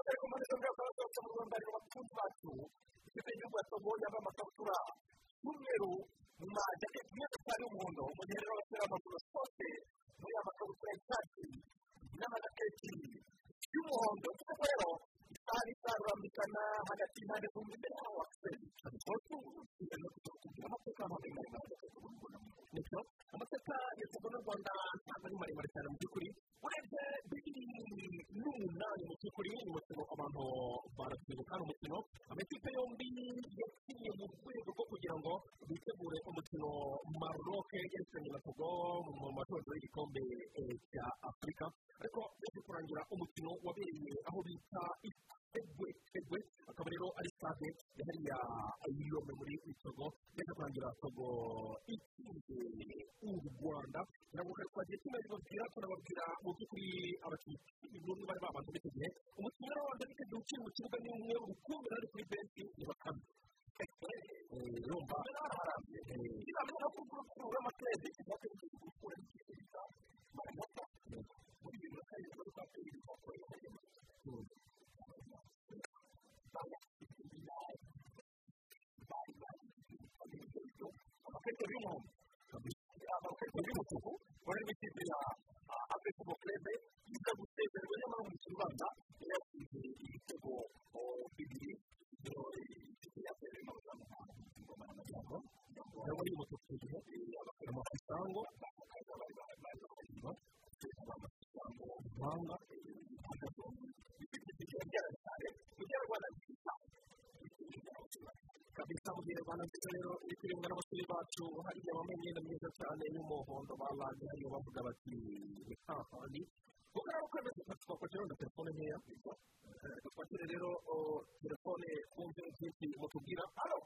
mpande zombi bakaba basohotse mu rwanda rero bakunzi bacu ikipe y'igihugu ya togo yambaye amakabutura y'umweru mu majaketi meza cyane y'umuhondo mu gihe rero abasore b'amaguru basohotse muri aya makabutura y'icyatsi n'amajaketi y'umuhondo kuko rero isaha n'isaha rurambikana hagati y'impande zombi imbere yaho wakiseri amateka ni byo amateka ya togo n'u rwanda ntabwo ari maremare cyane mu by'ukuri urebye bibiri n'umunani mu by'ukuri ni umukino abantu baratwibuka ni umukino amakipe yombi yakinnye mu rwego rwo kugira ngo bitegure umukino maroke yerekeranye na togo mu matorero y'igikombe cya afurika ariko yaje kurangira umukino wabereye aho bita egwe egwe akaba rero ari stade ya hariya yombi muri togo yaje kurangira togo itsinze u rwanda ntabwo twagiye tunabibabwira tunababwira mu by'ukuri abakinnyi b'ubu bari babanza muri icyo gihe umukino rero wanda biteguye ukiri mu kibuga ni umwe urukumbi ari kuri benshi ni bakame harambye inama yo kugura kivuga ko ari gukura ikiza maramata muri bibiri na karindwi muri kwa kabiri bakoreye amakarito y'umuhondo amakarito y'umutuku bari mu ikipe ya afurika kerebe yiga gusezerwa nyamara mu kibanza yatsinze ibitego bibiri ya mbere n'amagambo nawe ari umutuku igihe amafisango umuhanga kabisa mu gihe rwanda nziza rero iri kuribwa n'abasore bacu hariya bambaye imyenda myiza cyane y'umuhondo baranje hariya bavuga bati hahandi kuko rero kwemeza twakwakira na telefone nkeya twakire rero telefone twumve byinshi mutubwira alo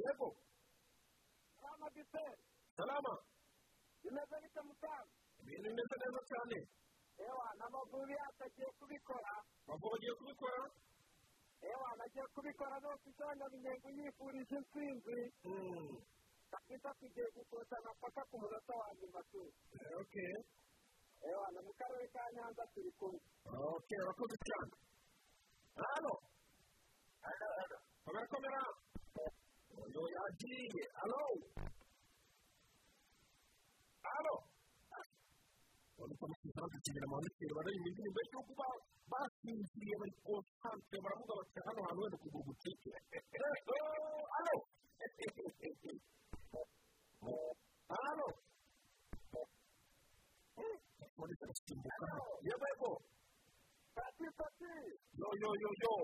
yego salama. Salama bimeze bite mutamu ibintu bimeze neza cyane ewa n'amavubi yacu agiye kubikora. Bavuga bagiye kubikora? Ewa nagiye kubikora rwose usanga binyengo yifurije intsinzi kabisa tugiye gukotana paka ku munota wa nyuma tu. Oke ewa na mu karere ka nyanza turi kumwe oke urakoze cyane hano komera komera uyu yagiye alo alo urabona ko amusize bagakenera mu handikire baririmba indirimbo yo kuba basinziriye bari konsantere baravuga bati hano hantu wenda ukuguru gucike alo alo polisi arasimbuka yego yego pati pati yo yo yo. yo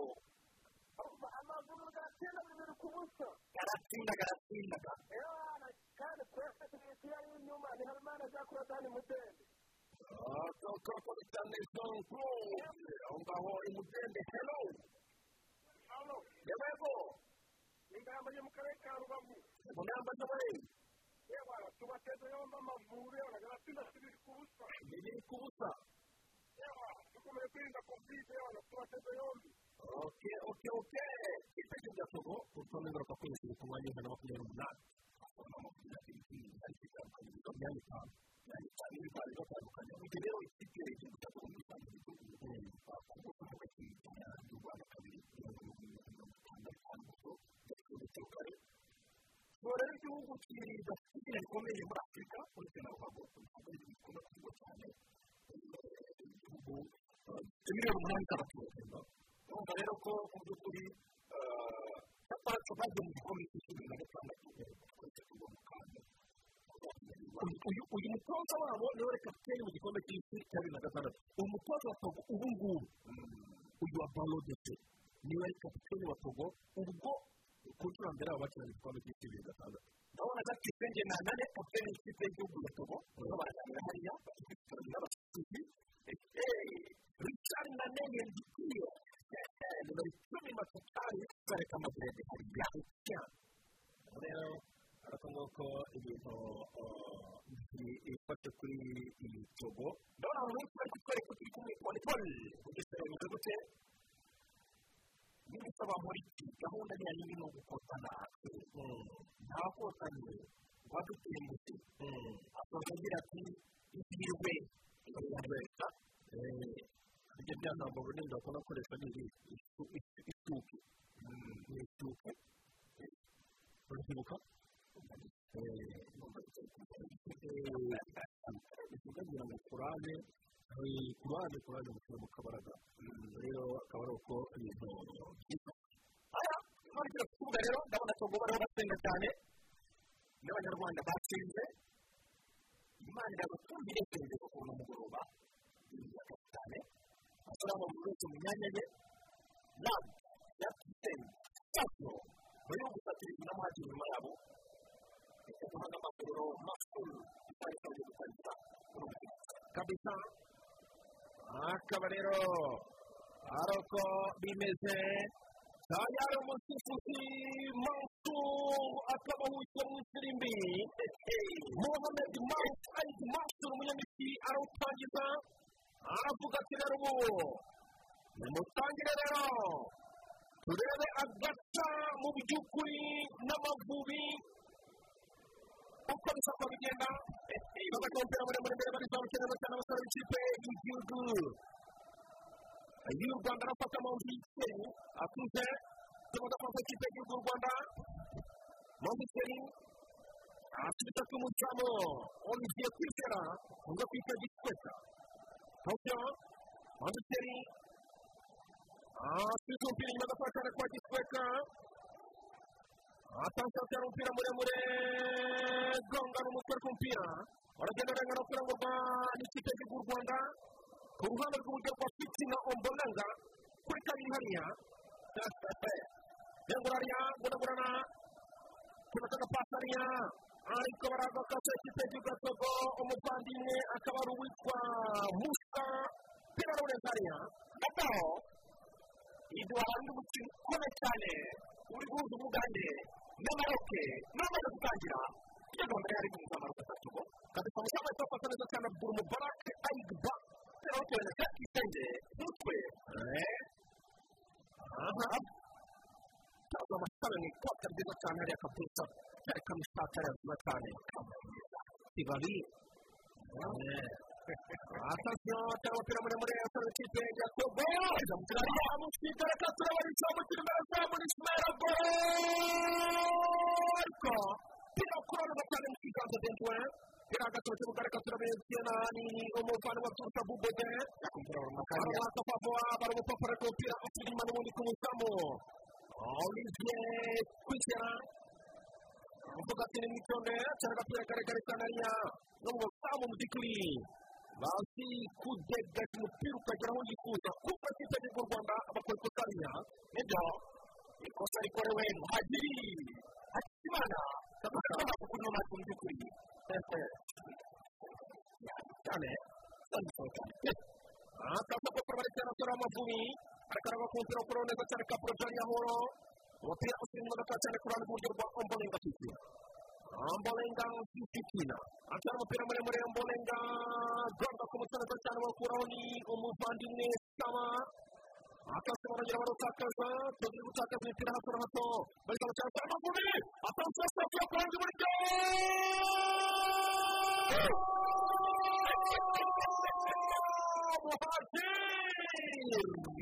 amaguru gatsinda bibiri ku buso garatsinda garatsinda ewa na kandi twese tuyigira y'inyuma ni harimana ajya kuri dani mudende urakoze cyane jean claude aho ngaho hello hano yego ingamba yo mu karere ka rubavu mu ngamba z'abari ewa tubateze yombi amavubi ewa gatsinda bibiri ku buso bibiri ku busa ewa dukomeye kwirinda kovide ewa tubateze yombi oke oke oke itegeko rya togo ku rutonde ngaruka kwezi ku mwanya w'ijana na makumyabiri n'umunani imyanya itanu imyanya itanu y'ibitaro bitandukanye mu gihe rero ikipe igihugu cya togo muri rusange igihugu bakunguka hagati y'u rwanda kabiri mirongo irindwi mirongo itandatu n'itanu ndetse kare ubu rero igihugu kidafite izina rikomeye muri afurika uretse na rubago ntabwo ari bikunda kuvugwa cyane igihugu miliyoni umunani z'abaturage urumva rero ko mu by'ukuri cyapatse bagiye mu gikombe cy'ishuri na gatandatu twese tugwa mu kanya uyu mutoza wabo ni we kapiteni mu gikombe cy'isi cya bibiri na gatandatu umutoza wa togo ubu ngubu uyu wa balodete ni we kapiteni wa togo ubwo ku nshuro mbere abo bakina mu gikombe cy'isi bibiri na gatandatu ndabona gatike nge na nane kapiteni w'ikipe y'igihugu ya togo nibo baraganira hariya n'abasifuzi richard nane yendikwiye nimero icumi matatari kareka amadirede hari yahukiya rero ariko nguko ibintu bifashe kuri iyi togo ndabona abantu benshi bari kutwereka turi kumwe kubona ipoli bugesera bimeze gute niba usaba muri gahunda ni yayindi ni ugukotana nta kotanye waduteye umuti asoza agira ati ihirwe ihirwe rya jambo runini bakunda gukoresha ni iri isu- isu- isuke ni isuke urabyibuka isuke kugira ngo kurane kurane kurane gushyira mu kabaraga rero akaba ari uko ibintu byitwa aya nkurikije ku kibuga rero ndabona togo bariho basenga cyane n'abanyarwanda batsinze imana irabatumire hejuru ukuntu mugoroba yiyubaka cyane mu buri wese mu myanya ye labu ya kiseni sitasiyo bari gufatiriza n'amahagi inyuma yabo ndetse guhanga amaguriro makuru yo gutangira kabisa akaba rero ari uko bimeze tayari umusifuzi mansur akaba ahugiye mu ifirimbi mohamed mount aidi mansur umunyamiti arawutangiza aravuga ati rero ubu nimutangire rero turebe agaca mu by'ukuri n'amavubi uko bisa ko bigenda bafata umupira muremure imbere bari zamukenera cyane abasore b'ikipe y'igihugu y'u rwanda arafata mawuzikeri akuze tumaze afata ikipe y'igihugu y'u rwanda mawuzikeri asubiza ku muzamu olivier kwizera uza kwita gikweta hawucyo mawuzikeri asubiza umupira inyuma agafata cyane kwa gikweta atansiyo cyane umupira muremure gongana umutwe ku mupira baragenda barengana kurangurwa n'ikipe y'igihugu y'u rwanda ku ruhande rw'iburyo rwa fitina ombonanga kuri kabiri hariya yengura hariya gunagurana kunatanga pasi hariya ariko baraza kase ikipe y'igihugu ya togo umuvandimwe akaba ari uwitwa musa pira rawureza hariya gato iduha undi mukino ukomeye cyane uri guhuza umugande n'amaroke n'amaze gutangira iyo gahunda yari guhuza amaroke atatu kabisa musaza ahita afata neza cyane abdul mubarak ayiduba rero bitewe na cya kisenge n'utwe aha cyangwa amasaro ni ikota ryiza cyane hariya kabisa kari kamusaka yazuba cyane kibabi atasiyo cyangwa umupira muremure asaba ikipe ya togo amusika reka turabona icyamukiri imbere zamu ismail abo ariko pira kurana cyane mu kiganza dentuwe hagati mu kibuga reka turabona ni umuvandimwe aturuka bubode aramwaka pavoa bari umupapuro ariko umupira usubira inyuma n'ubundi ku muzamu olivier kwizera uvuga ati ni mwitonde cyane agapira karekare cyane hariya no bazi kudegeka umupira ukagera aho yifuza kuko y'igihugu u rwanda hariya ni byo ikosa rikorewe muhagiri kakaba kuri no matwi mu by'ukuri cyane akaza ko bari cyane asura amavubi arakaraba ku mupira ukuraho neza cyane ka porojani ya horo. Umupira gato cyane ku ruhande rw'iburyo rwa ombolenga ombolenga fitina atwara umupira muremure ombolenga gonga ku neza cyane bakuraho ni umuvandimwe saba akase barongera barawutakaza tugiye gutakaza imipira hato na hato bari cyane cyane amavubi atansiyo sitopu yo kurangira iburyo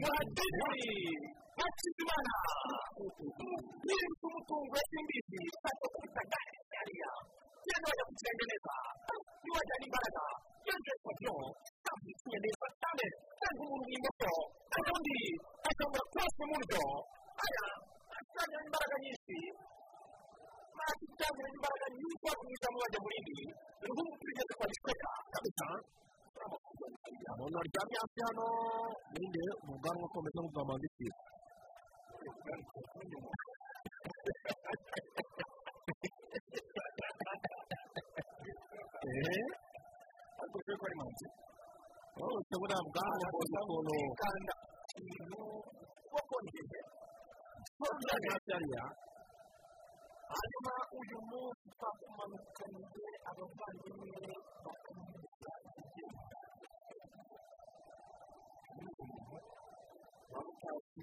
muhagiri hakizimana niba umutungo w'imbizi ufata kuri kagare hariya genda wajya ku kirenge neza niwajyana imbaraga sitasiyo ntabwo ipfuye neza cyane kandi umuntu ubundi akabura kose mu buryo aya asangiramo imbaraga nyinshi cyangwa imbaraga nyinshi wakumvizamo wajya mu rindi dore nk'ubu tugeze kwa gisweka kabisa. Umuntu aryamye hasi hano ninde mu bwanwa akomeza nk'ubwamandikira eee ariko turi mu nzu bose buriya bwanwa bwose ukuntu kanda ikintu kongera aryamye hasi hariya hanyuma uyu munsi twakumanukanye abavandimwe bakamurika igihembo wabutazi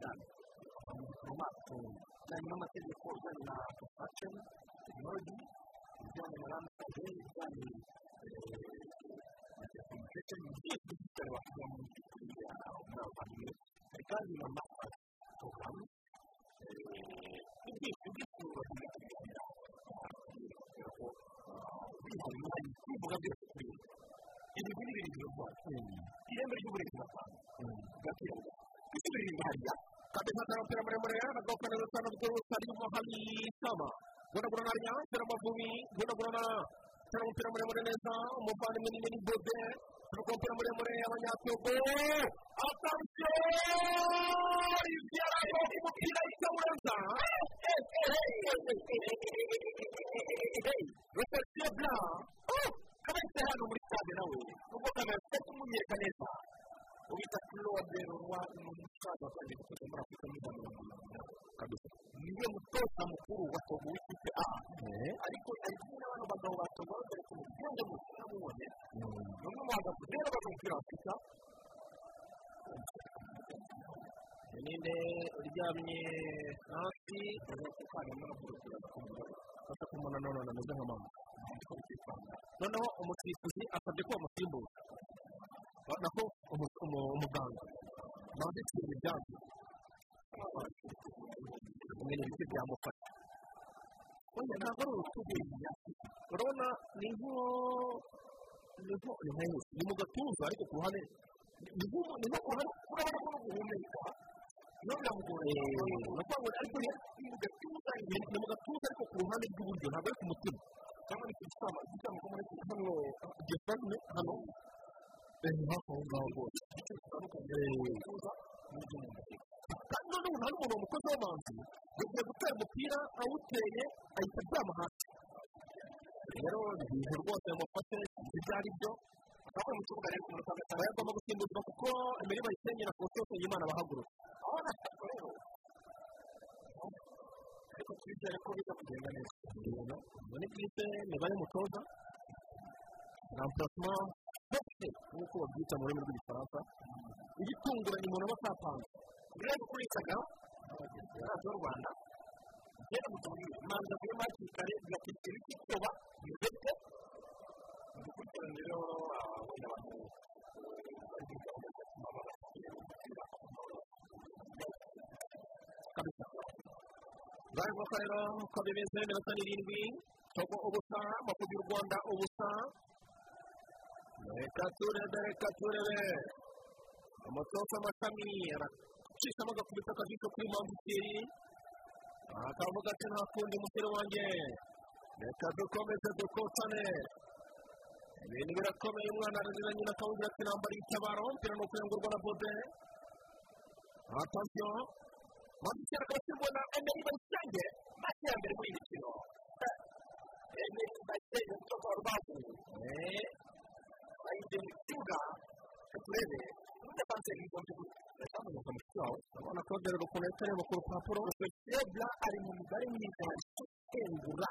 dan n'amategeko ajyanye na construction technology ibijyanye na landscape ibijyanye na telecommunication bigiye kudushyira bakajya mu by'ukuri muri abavandimwe hari kandi na masters program igiye kudushyira kuganira kubera ko bihaye umwanya kwivuga byose kuri ibi ni ibintu byose irembo ry'uburezi mu tena mpira muremure alimu hali sama gona gona nariya tena mavumi gona gona tena mpira muremure neza umuvani munini ni bode tena kwa mpira muremure abanyatogo atansiyo ivyara yo umupira itamurenza reception bla kabisa hano muri stade nawe ubwo kabisa kumunyeka neza ubita claude roi ni umusaza watangiye gutoza muri afurika y'uburengerazuba kabisa. Niwe mutoza mukuru wa togo w'ikipe a. Ariko ari kumwe n'abandi bagabo ba togo dore ko mugende mu namubonye ni umwe mu bagabo rero baje umupira wa afurika ninde uryamye hasi fata ku muntu nanone ameze nka mama noneho umusifuzi asabye ko bamusimbuza nako umuganga nawe ikintu ibyanzu kumenya ibiti byamufata wenda ntabwo ari urutugu urabona ni nko ni nko ni mu gatuza ariko ku ruhande ni nko ni nko urabona ko guhumeka ukuvuga ngo ariko ni mu gatuza ni mu gatuza ariko ku ruhande rw'iburyo ntabwo ari ku mutima cyangwa ni ku gisama igisama ko muri hano gifashe hano ni rwose igice gitandukanye gatuza kandi noneho nta n'umuntu wamukoze w'amanzi yagiye gutera umupira awuteye ahita aryama hasi rero ibintu rwose yamufashe ibyo ari byo akaba mu kibuga rero umuntu agasanga yagomba gusimbuzwa kuko imirima yisenye na kosiyose y'imana bahagurutse aho natako rero ariko twizere ko biza kugenda neza ubwo ni bwite imibare mutoza rampurasima hose nk'uko babyita mu rurimi rw'igifaransa. Igitunguranye umuntu aba atapanze. Rero kuri instagram radiyo rwanda rero mutubwire manza kuri maki kare bigatuma ibiti kuba ndetse dukurikirane rero wenda abantu bari muri gahunda zo gutuma babashyira umupira kabisa. Bari kuko rero uko bimeze iminota n'irindwi togo ubusa makubi y'u rwanda ubusa reka turebe reka turebe umutoza amashami aracishamo agakubita akajisho kuri mambukiri akavuga ati nta kundi musore wanjye reka dukomeze dukotane ibintu birakomeye umwana arazira nyina akawugira ati nambara itabaro umupira ni ukuyungurwa na bode atansiyo mambukiri akaba asimbona emeri bayisange make ya mbere muri iyi mikino emeri bayisange umutoza wa rubavu bayinjiye mu kibuga turebe umudefanse ni ngombwa urazamuka mu kibuga urabona ko dore ukuntu ahita areba ku rupapuro sebla ari mu mibare myiza isengura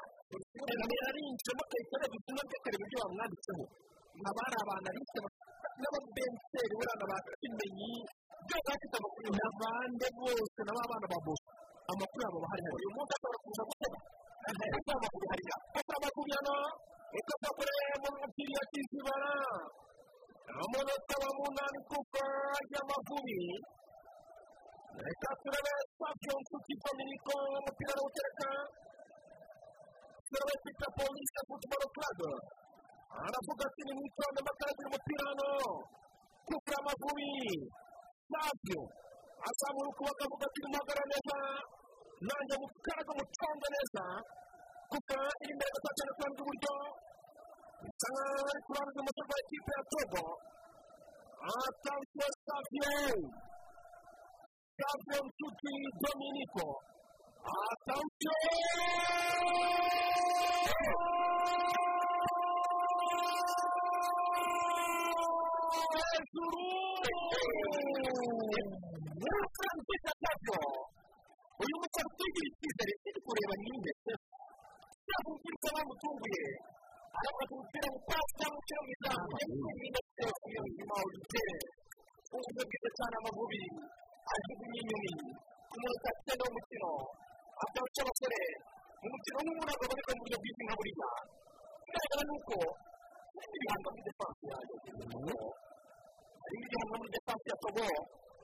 emeri arinjiyemo akahita areba izina rye akareba ibyo bamwanditseho haba hari abantu abitse n'ababenseri buriya ba kimenyi byose bafite amakuru n'abandi bose na ba bana ba bose amakuru yabo bahari hari uyu munsi ashobora kuza gutega ese amakuru hariya ese amakuru yana reka bakore mu mupira ya kizibara amanota wa munani kuko y'amavubi reka turebe sabyo nshuti dominiko umupira arawutereka turebe pita polisi futuboro klabu aravuga ati ni mwitonde amakaragira umupira hano kuko y'amavubi sabyo azamura ukuboko avuga ati nimuhagara neza. Nanjye mukaraga muconga neza. Kuko iri imbere gusa cyane ku ruhande rw'iburyo bisa nkaho ari ku ruhande rw'ibumoso rwa ekipe ya togo atansiyo savio savio nshuti dominiko atansiyo hejuru uyu musore utugiriye icyizere kiri kureba ninde yakubwira bamutunguye aravuga ati umupira upasi cyangwa ukiri mu izamu ndetse iyo nyuma ugitere uburyo bwiza cyane amavubi ajugunya inyoni ku munota cyenda w'umukino atawuca abasore mu mukino nk'umuntu agaboneka mu buryo bw'isi nka buriya bigaragara ni uko hari ibihanga muri defanse yayo hari ibihanga muri defanse ya togo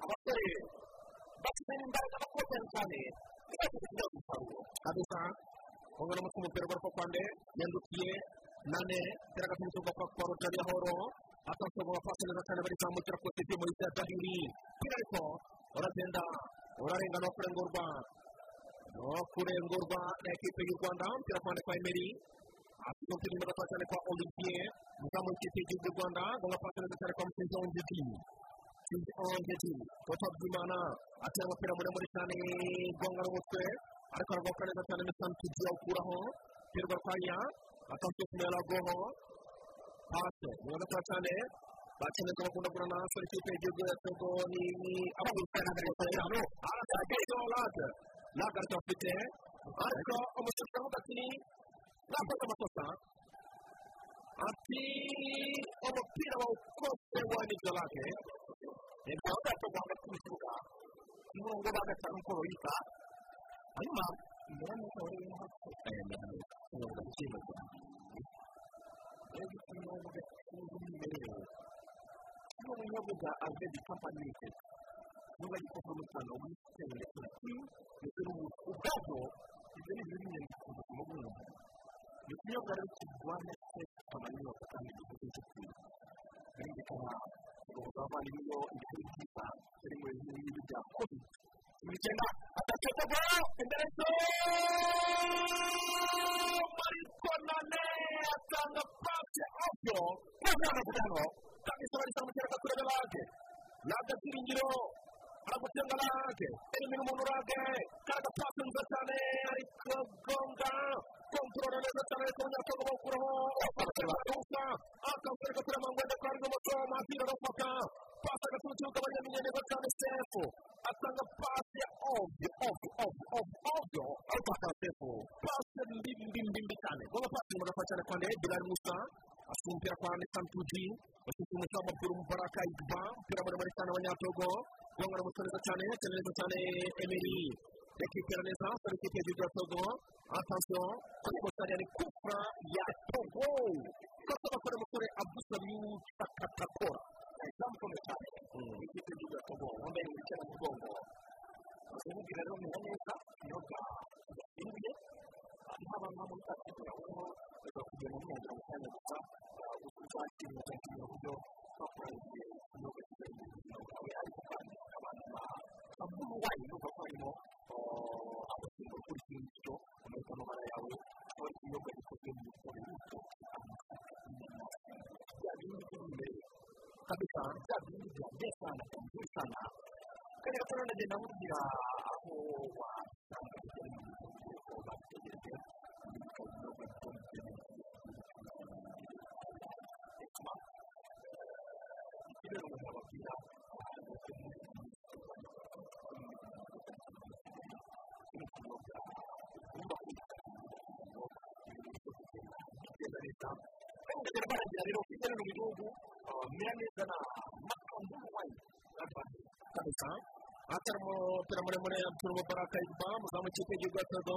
abasore bafite imbaraga bakotanyi cyane ntibashobore kugira umusaruro ungana mutwe umupira ugaruka kwande yandukiye nane tera gatatu kwa kwa rotari horo atatu kwa pasi neza cyane bari zamukira ku tipi muri cya dahiri kuri ariko uragenda urarenga no kurengurwa no kurengurwa na ekipe y'u Rwanda umupira kwande kwa Emery afite umupira imbere kwa cyane kwa Olivier muzamu w'ikipe y'igihugu y'u Rwanda gonga pasi neza cyane kwa Musinzi Onjiji Musinzi Onjiji Toto Bwimana atera umupira muremure cyane gonga n'umutwe ariko aragoka neza cyane Misan Tuji awukuraho terwa kwanya akantu kumera goho pase niyo gatoya cyane bakeneye bakunda kurana sore ikipe y'igihugu ya Togo ni ni abagurukana na leta yabo arasagaye lade lade ariko afite ariko umusirikare avuga ati nakoze amakosa ati umupira wawukoze wanibyo lade ni Togo hagati mu kibuga n'umurongo wa gatanu uko bawita hanyuma imbere y'uko wari urimo aya mahano ushobora gukemurwa rero ikinyobwa cy'umwimerere kino binyobwa avedi kampani limitedi gikorwa mu rwanda muri siteme ndetse na timu ndetse ubwabyo ibyo ni ibintu by'ingenzi ku buzima bw'umuntu ni ikinyobwa rero kirwanya siteme amanyobwa kandi gikozwe cyo kwiga kandi kikaba kigomba abavandimwe ibikuru byiza biri mu bintu bya covid icyenda ataketogo imbere so mariko nane atanga pasi ovyo mwana kujano kabisa barisamukira gakurebe lage lage byiringiro aragutenga lage elimina umuntu lage kaga pasi nziza cyane ariko gonga kontrole neza cyane ariko umunyatogo bawukuraho usa akamusore gakureba mangwende kari n'umuco mapira arafata pasi agaturuka banyaminya neza cyane sefu atanga pasi ya ovyo ovyo ovyo ovyo ovyo ariko atanga sefu pasi mbi mbi mbi mbi cyane gonga pasi mu gafa cyane kwande bilal musa asuka umupira kwa nisan tuji bafite umuco w'amaguru mubaraka igba umupira muremure cyane abanyatogo gonga n'umuco neza cyane cyane neza cyane emeri récupère les uns sur l'équipe du Togo. Attention, Kosariani Koufra ya Togo. Kosa bakora Takatakora. Izamu kome cyane. Ikipe y'u Togo wambaye umukino mu mugongo. Bazamubwira rero menya neza ikinyobwa kidasimbuye. Haba nka muri yaweho reka kugenda mwongera mu kanya gusa uzakira uzakira uburyo bakoresheje ikinyobwa kidasimbuye ubuzima bwawe ariko kandi abantu bakamuru wayo nuko harimo abashinzwe gukurikira imbuto umeze amabara yawe aho ikinyobwa gikozwe mu mikoro y'imbuto bya bindi by'imbere kabisa bya bindi bya besana bya sana kandi gato none ngenda nkubwira ukagenda baragira rero ufite no mu gihugu mera neza na makambu wayi kabisa atari umupira muremure turimo baraka iba muzamu kipe y'igihugu ya togo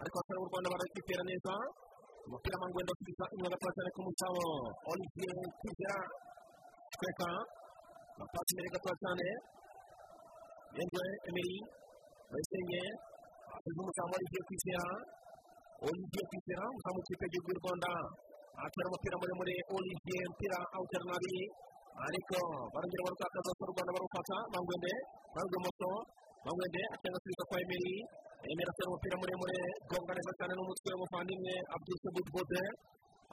ariko atari u rwanda barakipera neza umupira mangwenda usubiza inyuma gatoya cyane k'umucawo olivier kugera tweka amapasi imbere gatoya cyane yendwe emeri bayisenye asize umuzamu olivier kwizera olivier kwizera umuzamu w'ikipe y'igihugu y'u rwanda atera umupira muremure olivier mpira awutera nabi ariko barongera barukakaza u rwanda barufata mangwende mangwe moto mangwende atanga asubiza kwa emeri emeri atera umupira muremure gonga neza cyane n'umutwe w'umuvandimwe abdul bode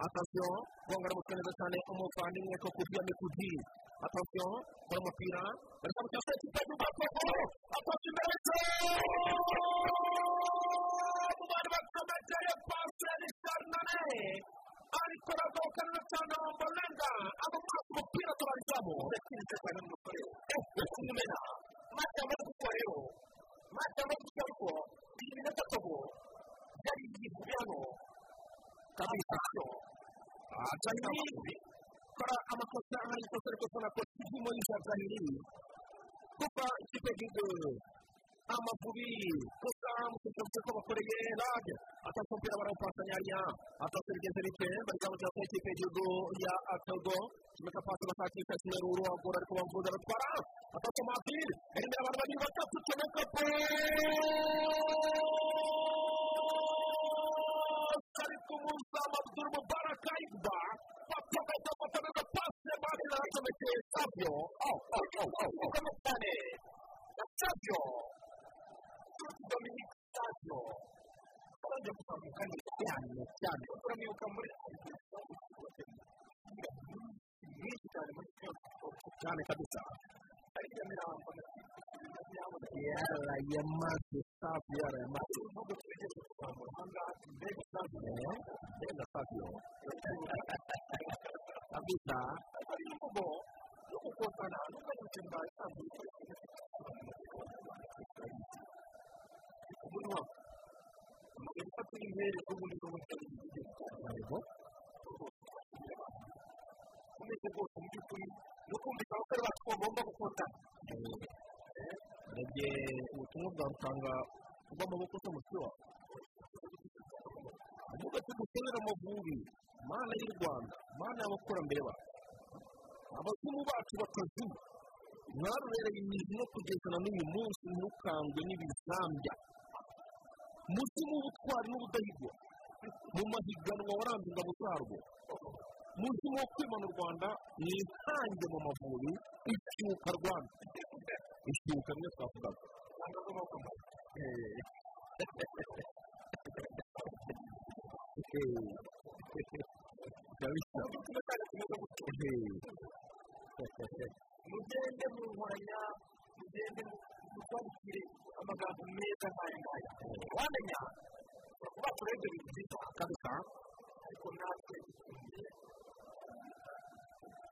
atasiyo gonga n'umutwe neza cyane umuvandimwe ko kurya mikudi atasiyo kora umupira bari kuri ekipa y'u rwanda atasiyo imbere umwana bakomeje pasi ya risharnane ariko aragoka neza cyane wambalenga agakora ku mupira tubarizamu yakinze cyane n'umusore kumumena mati amaze gukora rero mati amaze gukora ariko iyi minota togo yari yivuye hano kabisa zahiri kora amakosa hari ikosa ariko tunakora ibyimo y'ibya zahiri kuva ikipe y'igihugu amavubi gusa mutegereje ko bakoreye rage atatu mpira barawupasanya hariya atatu bigeze bite bari kwamamaza ko ikipe y'igihugu ya atogo kimeka pasi bashakisha kimeruru agura ariko bamvuza batwara atatu mapiri imbere abantu babiri batatu kimeka ari kumusama abdul mubarak aigba bakomeza bakomeza pasi bari baracometse savio oh oh oh oh oh cyane savio Dominique Savio barajya gutambuka cyane cyane uramibuka muri nyinshi cyane muri cyane kabisa ariko iyo mirambo yara yamaze Savio yara yamaze nubwo twigeze kuzamura ahangaha mbega Savio mbega Savio kabisa ari imvugo yo gukosana nubwo mu kintu basanzwe umunwa umugabo ufata intere n'ubundi n'ubundi yego umeze rwose mu by'ukuri no kumvikana ko ari batwo bagomba gukundana urebye ubutumwa bwa rutanga bw'amaboko se musiwa avuga ati dukorere amavubi mana y'u rwanda mana y'abakurambere bacu abazimu bacu bakazima mwarubereye imizi no kugezana n'uyu munsi ntukangwe n'ibizambya muzimu w'ubutwari n'ubudahigwa mu mahiganwa waranze ingabo zarwo muzimu wo kwimana u rwanda ni intange mu mavubi ishyuka rwanda ishyuka niyo twavugaga mugende mu nkoranya mugende mutwandikire amagambo meza nk'aya ngaya wamenya kuba turebye ibintu byiza kabisa ariko natwe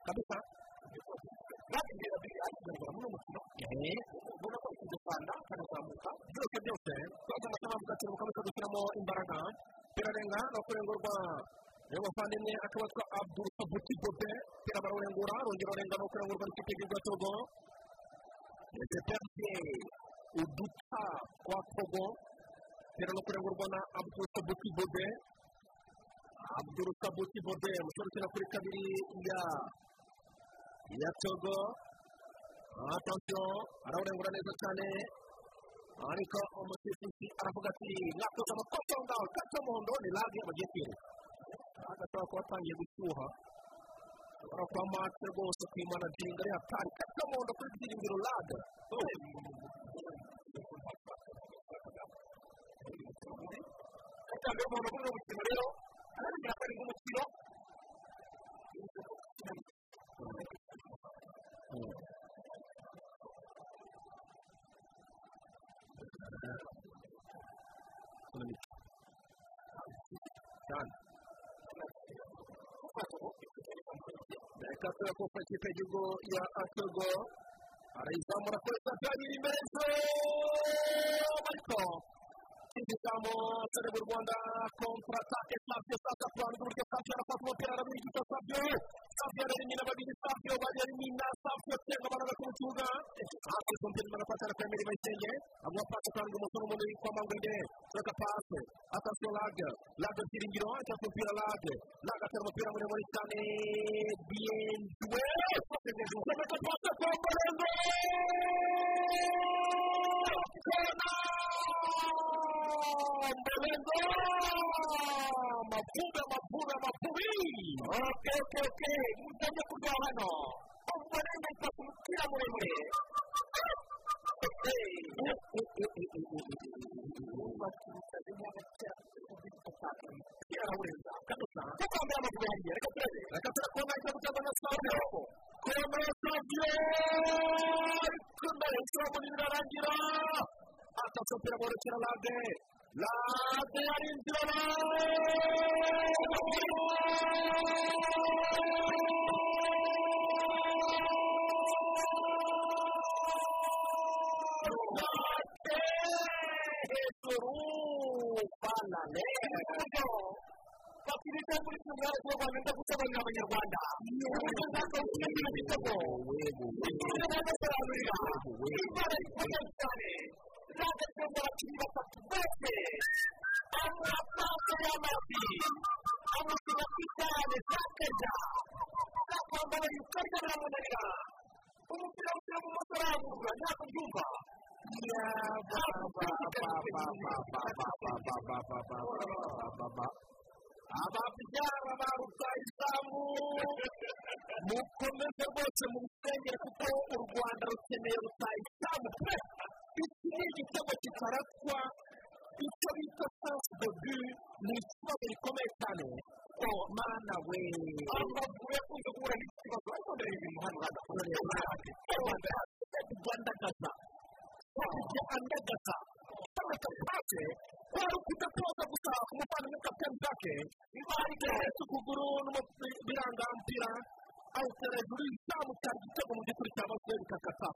kabisa? Natwe mbere biri akigaragara muri uwo mukino ubona ko ari kudufanda kanazamuka byose byose twese amasaha avuga ati mukomeze gushyiramo imbaraga birarenga no kurengurwa rero bavandimwe akaba twa abdul sabuti bobe. Tera barawurengura rongera urenga no kurengurwa n'ikipe y'igihugu ya togo. Ezeperse uduta kwa togo tera no kurengurwa na abdul sabuti bobe abdul sabuti bobe umusore ukina kuri kabiri ya ya togo atansiyo arawurengura neza cyane ariko umusifuzi aravuga ati mwakoze amakosa aho ngaho kati y'umuhondo ni lage bagiye kwiruka agashobora kuba atangiye gushyuha kuba mate rwose kwimanaginga ari hatari kati y'umuhondo kuri byiringiro lage cyangwa umuntu uri mu rero arabigira ko ari nk'umukino cyane reka tube kuko ikipe y'igihugu ya atogo arayizamura kuri kabiri meza ariko izamu serebe u rwanda kontratake savio sasa kurana uburyo savio arafata umupira arabirigita savio savio ararimina babiri savio barimina savio tenga baraga mu kibuga hafi izo mpira manafata arakwemera ibayisenge amuha pasi kandi umusore umuntu witwa mangwende tureka pasi atasiyo lage lage byiringiro cyangwa umupira lage lage atera umupira muremure cyane bienduwe mavume mavume mavubi oke oke oke mutajya kurya hano umurenge mfata umupira muremure reka turakubona icyo gutanga na savio kubona savio ariko mbere y'ishyirahamwe birarangira atatu umupira muremure lage lage arinjira banane fakirite muri kimwe cyo rwanda. Ndagusaba ni abanyarwanda uburyo ntabwo bukeneye ibitego ikindi bagasobanurira imana ikomeye cyane zagatunga abakinnyi batatu bose amapaso y'amafi amusiga ku cyane zakarya zakwambara yukarya biramunanira umupira ushyira mu moto arangurura ntabwo byumva ababyara ba rutayizamu mukomeze rwose mu rusengero kuko u rwanda rukeneye rutayizamu pe iki ni igitego kitaraswa icyo bita sansi debu ni ikibazo gikomeye cyane o mana we amavubi yakunze guhura n'iki kibazo ariko mbere y'ibintu hano hadakorera rwandagaza wajya andagaza cyangwa se pase kwari ukudatoza gusa umuvandimwe kapitani jake imari gahetse ukuguru n'umupira mpira awutera hejuru cyari igitego mu by'ukuri cyangwa se bikakata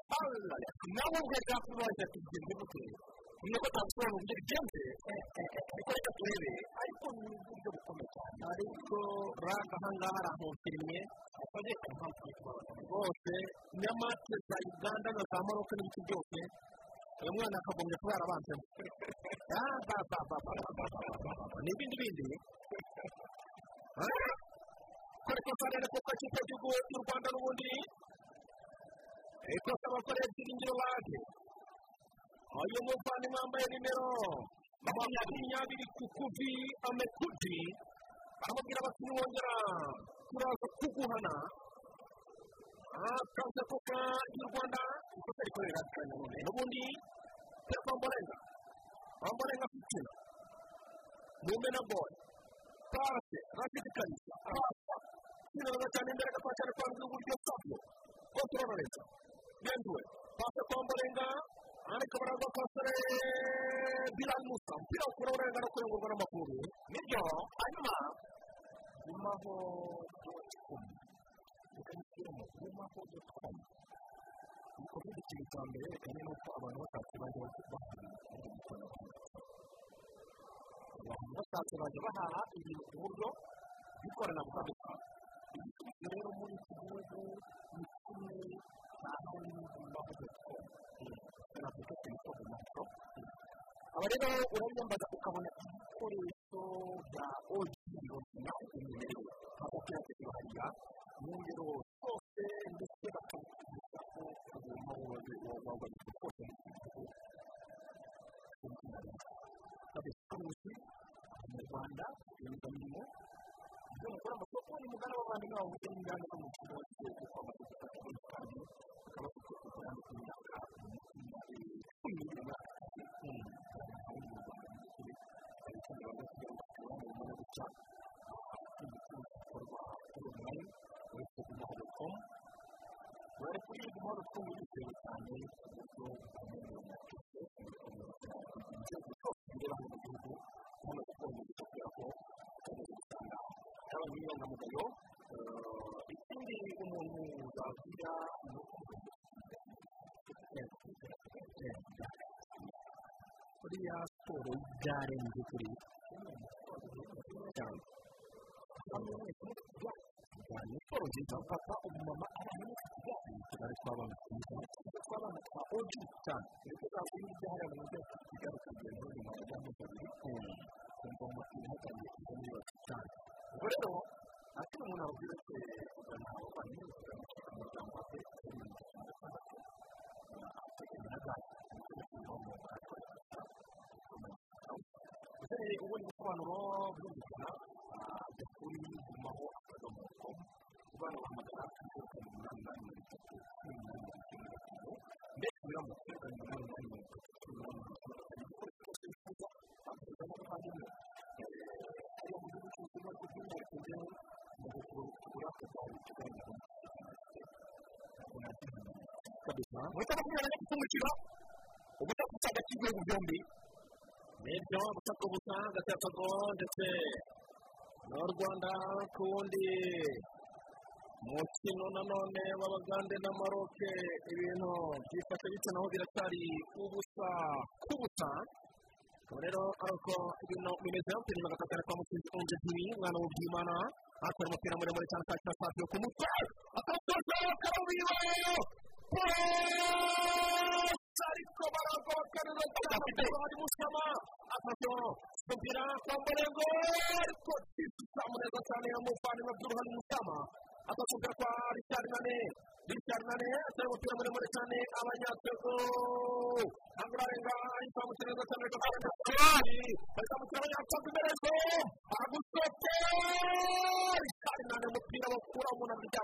nawe ubwe bwakubaje ati bigenze gute nubwo ntabisobanura uburyo bigenze ariko reka turebe. Ariko ni uburyo bukomeye cyane. Ariko raga ahangaha arahofirimye rwose nyamate za uganda na za maroke n'ibiti byose uyu mwana akagombye kuba yarabanzemo n'ibindi bindi kore kosa rero kuko ikipe y'igihugu cy'u rwanda n'ubundi ikosa abakorera ibyiringiro bage uyu muvandimwe wambaye nimero makumyabiri ku kuvi amekuvi aramubwira bati niwongera turaza kuguhana akaza kuka y'u rwanda ikosa rikorera nanone n'ubundi tera kwamborenga kwamborenga fitina mumena boy pase rashidikariza pasa kinaza cyane imbere gatoya cyane kwa rw'iburyo sabyo kontorora leta yenduwe pase kwamborenga ariko baraza pasare bilal musa umupira ukura urenga no kurengurwa n'amaguru ni byo hanyuma gumaho doticomu nishyiremo gumaho doticomu ni kuvuga ikintu cya mbere yerekanye nuko abantu bashatse bajya bahaha abantu bashatse bajya bahaha ibintu ku buryo bw'ikoranabuhanga igisubizo rero muri iki gihugu ni kimwe cyangwa gumaho doticomu navuga ku isoko moto aba rero urayambaza ukabona ibikoresho bya ogi naho umwimerere ntabwo kuyatega hariya mu ngero zose ndetse bakabikubwira ko waba kose mu gihugu abacuruzi mu rwanda rwiyemezamirimo ibyo mukora amasoko ni mugana w'abavandimwe bawe ugera inganda zo mu kigo cy'igihugu kwa mategeko atandukanye bakaba bafite na bari kuri iyi mpamvu twumva bitewe cyane uburyo bw'amenyo na kese inzego zose zireba mu gihugu hano gukora kubera ko tumaze gusanga yaba n'inyangamugayo ikindi umuntu zabwira ni kuriya siporo y'igare mu by'ukuri cyane ni siporo nziza papa umumama abana n'ikigare tugare tw'abana twiza tw'abana twa oji cyane ndetse ntabwo iyo ujya hariya mu mujyi wa kigali ukagenda nyuma ya gahunda abiri kumva amakuru hatangiye kuza muri bake cyane ubwo rero akiri umuntu ababwira ko kugana abavandimwe kugana umuryango wa pe uri mu mukino gatandatu ateganya na gare ukeneye ubundi busobanuro bwumvikana jya kuri gumaho akadomo komu ubana bahamagara kuri karindwi umunani umunani mirongo itatu cumi mirongo icyenda na gatanu biramutse zeru karindwi umunani umunani mirongo itatu cumi mirongo icyenda na gatanu igikoresho cyose wifuza baguhereza n'abavandimwe hariya mu gihugu cy'ubuzima ariko by'umwihariko njyewe mu kugura kugura ikiganiro kabisa muri makumyabiri na gatatu ubutaka hagati y'ibihugu byombi ni byo ubutaka busa togo ndetse n'u rwanda ku wundi mukino nanone w'abagande na maroke ibintu byifashe bityo naho biracyari ubusa k'ubusa akaba rero ari uko ibintu bimeze turi mu gatatu kwa musinzi unje tv umwana w'ubyimana atwara umupira muremure cyane sita saa ku mutwe akasoza karawiwe ariko baragobakarira cyane hari musama atatu umupira kwa murengo ariko neza cyane y'umuvandimwe by'uruhare musama atatu kwa richard nane. Richard nane atari umupira muremure cyane abanyatego ntabwo urarenga izamuka neza cyane gafana bazamukira abanyatego imbere zo aragusote richard nane. Umupira bakura mu ntoki bya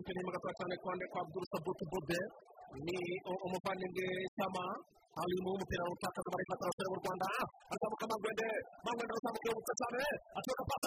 mu gatatu cyane kwande kwa sabutu bobe ni umuvandimwe sama harimo umupira w'utakaza bari fata abasore b'u rwanda azamuka amagwende magwende azamuka yibutsa cyane aturuka pasa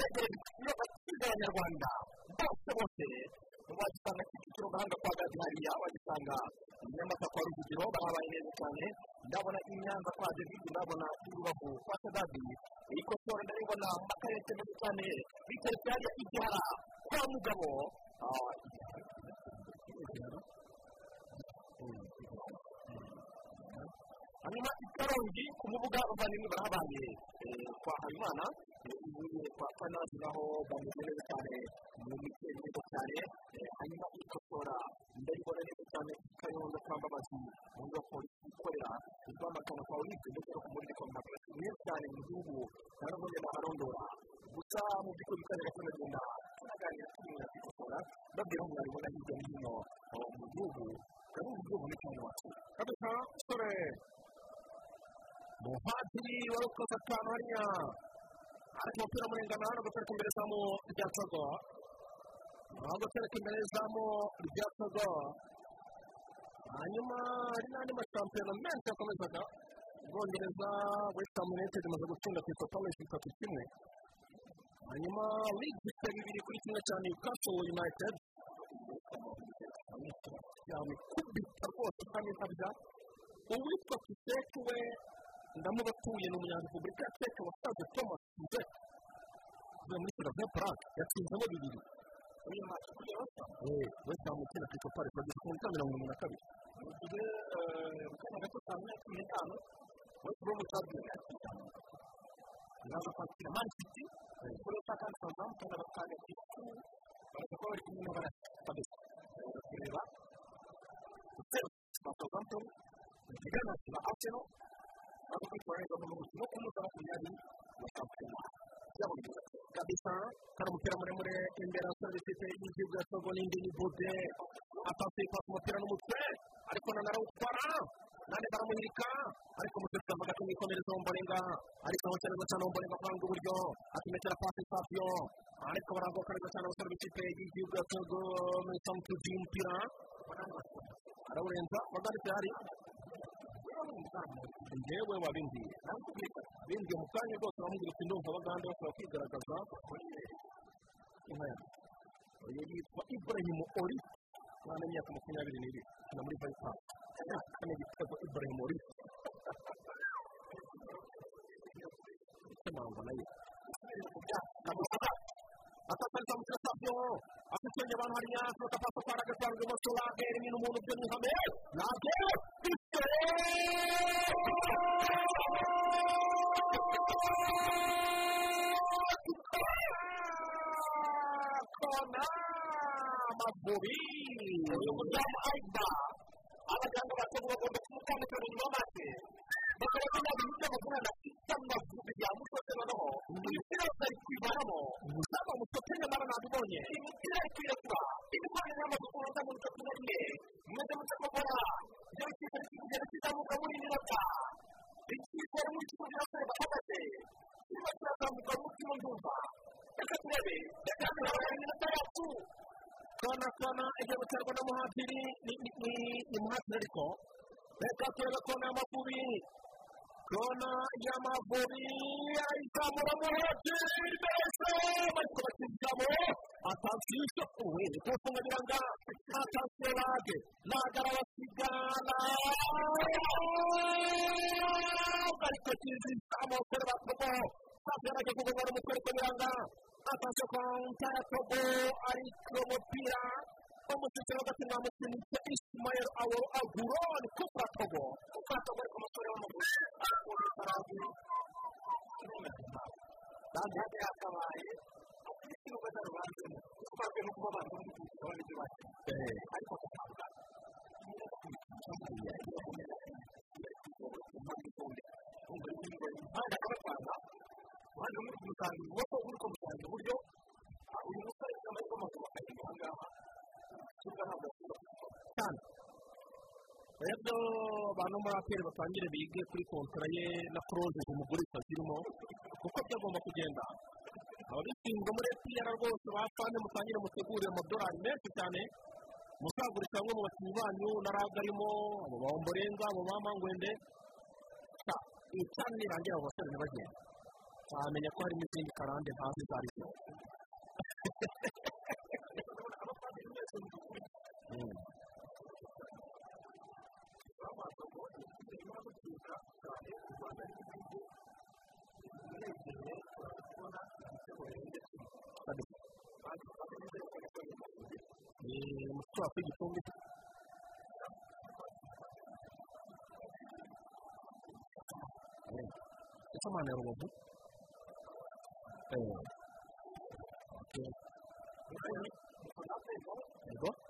begereye ikinyobwa cyiza abanyarwanda bose bose wagisanga kicukiro gahanga kwa gazi hariya wagisanga nyamata kwa rujugiro barabaye neza cyane ndabona inyanza kwa david ndabona irubavu kwa sadadi ikosora ndaribona mu makarere meza cyane biteretse hariya igihara kwa mugabo hanyuma ikarongi ku mubuga abavandimwe barahabaye kwa habimana kanazi naho bameze neza cyane mu miteri neza cyane hanyuma ikosora ndaribona neza cyane kayonza kwa mbabazi mu polisi ikorera rwamagana kwa olive ndetse no ku muri kwa mbabazi mwiza cyane mu gihugu nta n'ubundi naharondora gusa mu by'ukuri kandi gakomeza tunaganira tumenya ikosora babwira ngo mwabibona hirya no hino mu gihugu kandi mu gihugu ni cyane wacu kabisa sore muhadiri wari ukoze akantu hariya ariko umupira murengana hano gutereka imbere zamu rya togo aho gutereka imbere y'izamu rya togo hanyuma hari n'andi mashampiyona menshi yakomezaga ubwongereza west ham united. imaze gutsinda crystal palace bitatu kimwe hanyuma ifite bibiri kuri kimwe cya newcastle united yamikubita rwose kandi nkabya uwitwa kiseke we ndamubatuye ni umunyarepublika ya teke wasaze thomas tuze uvuye muri seraviyo parake yatsinzemo bibiri uyu kuri wasa west ham ikina crystal palace bageze ku minota mirongo irindwi na kabiri mu gihe mu kanya gato saa moya cumi n'itanu west brom champion iraza kwakira man city kuri sakandi southampton abatanga igifu baraza kuba bari kumwe n'abarasa kabisa kureba ba southampton zigana na arsenal baza kwitwara mu mukino w'umunsi wa makumyabiri wa shampiyona byabo byiza kabisa kari umupira muremure imbere serivisi y'igihugu ya togo n'indi ni bude atasi pasi umupira n'umutwe ariko nana arawutwara nane baramuhirika ariko umutetsi avuga ati mwikomereze womborenga ariko aho cyane cyane womborenga kwanga uburyo atumetera pasi safiyo ariko baragoka neza cyane abasore b'ikipe y'igihugu ya togo muri samutu y'umupira arawurenza baganditse hari njyewe wabimbwiye bimbwiye mu kanya rwose bamubwira ati ndumva abagande bashobora kwigaragaza yitwa ibrahimu ori mwana w'imyaka makumyabiri n'ibiri. Akina muri vayipa kane gitego ibrahimu ori mpamvu na yo atapariza mu kirasabyo afite abantu hariya kwa rage kwa rw'ibumoso lage rimwe n'umuntu byo ni ihame lage kona amavubi uyu mudamu ayiba abaganga batatu bagomba kumutandukanya inyuma y'amazi bakaba banabi ibyo bavuga na sita mavubi yamusoze noneho imipira yose ari kwivanamo ntabwo musote nyamara nabibonye imipira ari kwirekura ibikoresho byamaze kubanza mu bitatu na rimwe mwese mutakogora ibyo ari kugenda kizamuka muri minota ari muri kimwe n'abasore bahagaze kirimo kirazamuka mu ndumva reka turebe reka turebe iminota yacu kona kona igiye guterwa na muhatiri ni muhatiri ariko reka turebe kona y'amavubi kona y'amavubi ayizamura muhatiri mbese bariko bakizamo atansiyo we kufunga biranga atansiyo lage lage arabasigana bariko kizizamo kore batobo safi yarajya kugogora umutwe ariko biranga atansiyo konta ya tobo ariko umupira umusitsi hagati na musinitse ismael awo aguroni kupra tobo ariko umusore w'amaguru akunda ifarazi kandi hadi hakabaye ikintu ugaza rubanzemo twavuye no kuba abantu bari kugira ibyo bakina ariko akavuga impande akabatwara uruhande rumwe kumusanga ukuboko uri kumusanga iburyo uyu musore y'amaguru akagenda aha ngaha yakunda cyane rero abantu muri batangire bige kuri kontara ye na poroje umugurisha zirimo kuko byagomba kugenda. Ababishinzwe muri epiyara rwose bapfane mutangire mutegure amadolari menshi cyane. Musagurisha bamwe mu bakinnyi banyu na raga arimo abo bawomborenga abo bamangwende iyi cyane nirangira abo basore ntibagende wamenya ko harimo izindi karande ntazi izo ari zo ni umutwe wa igitumbi ese amana ya rubavu eee yego cyane eee kabisa karisa hasi kaunta mbia kwa bwana huko ni mimi habari kwa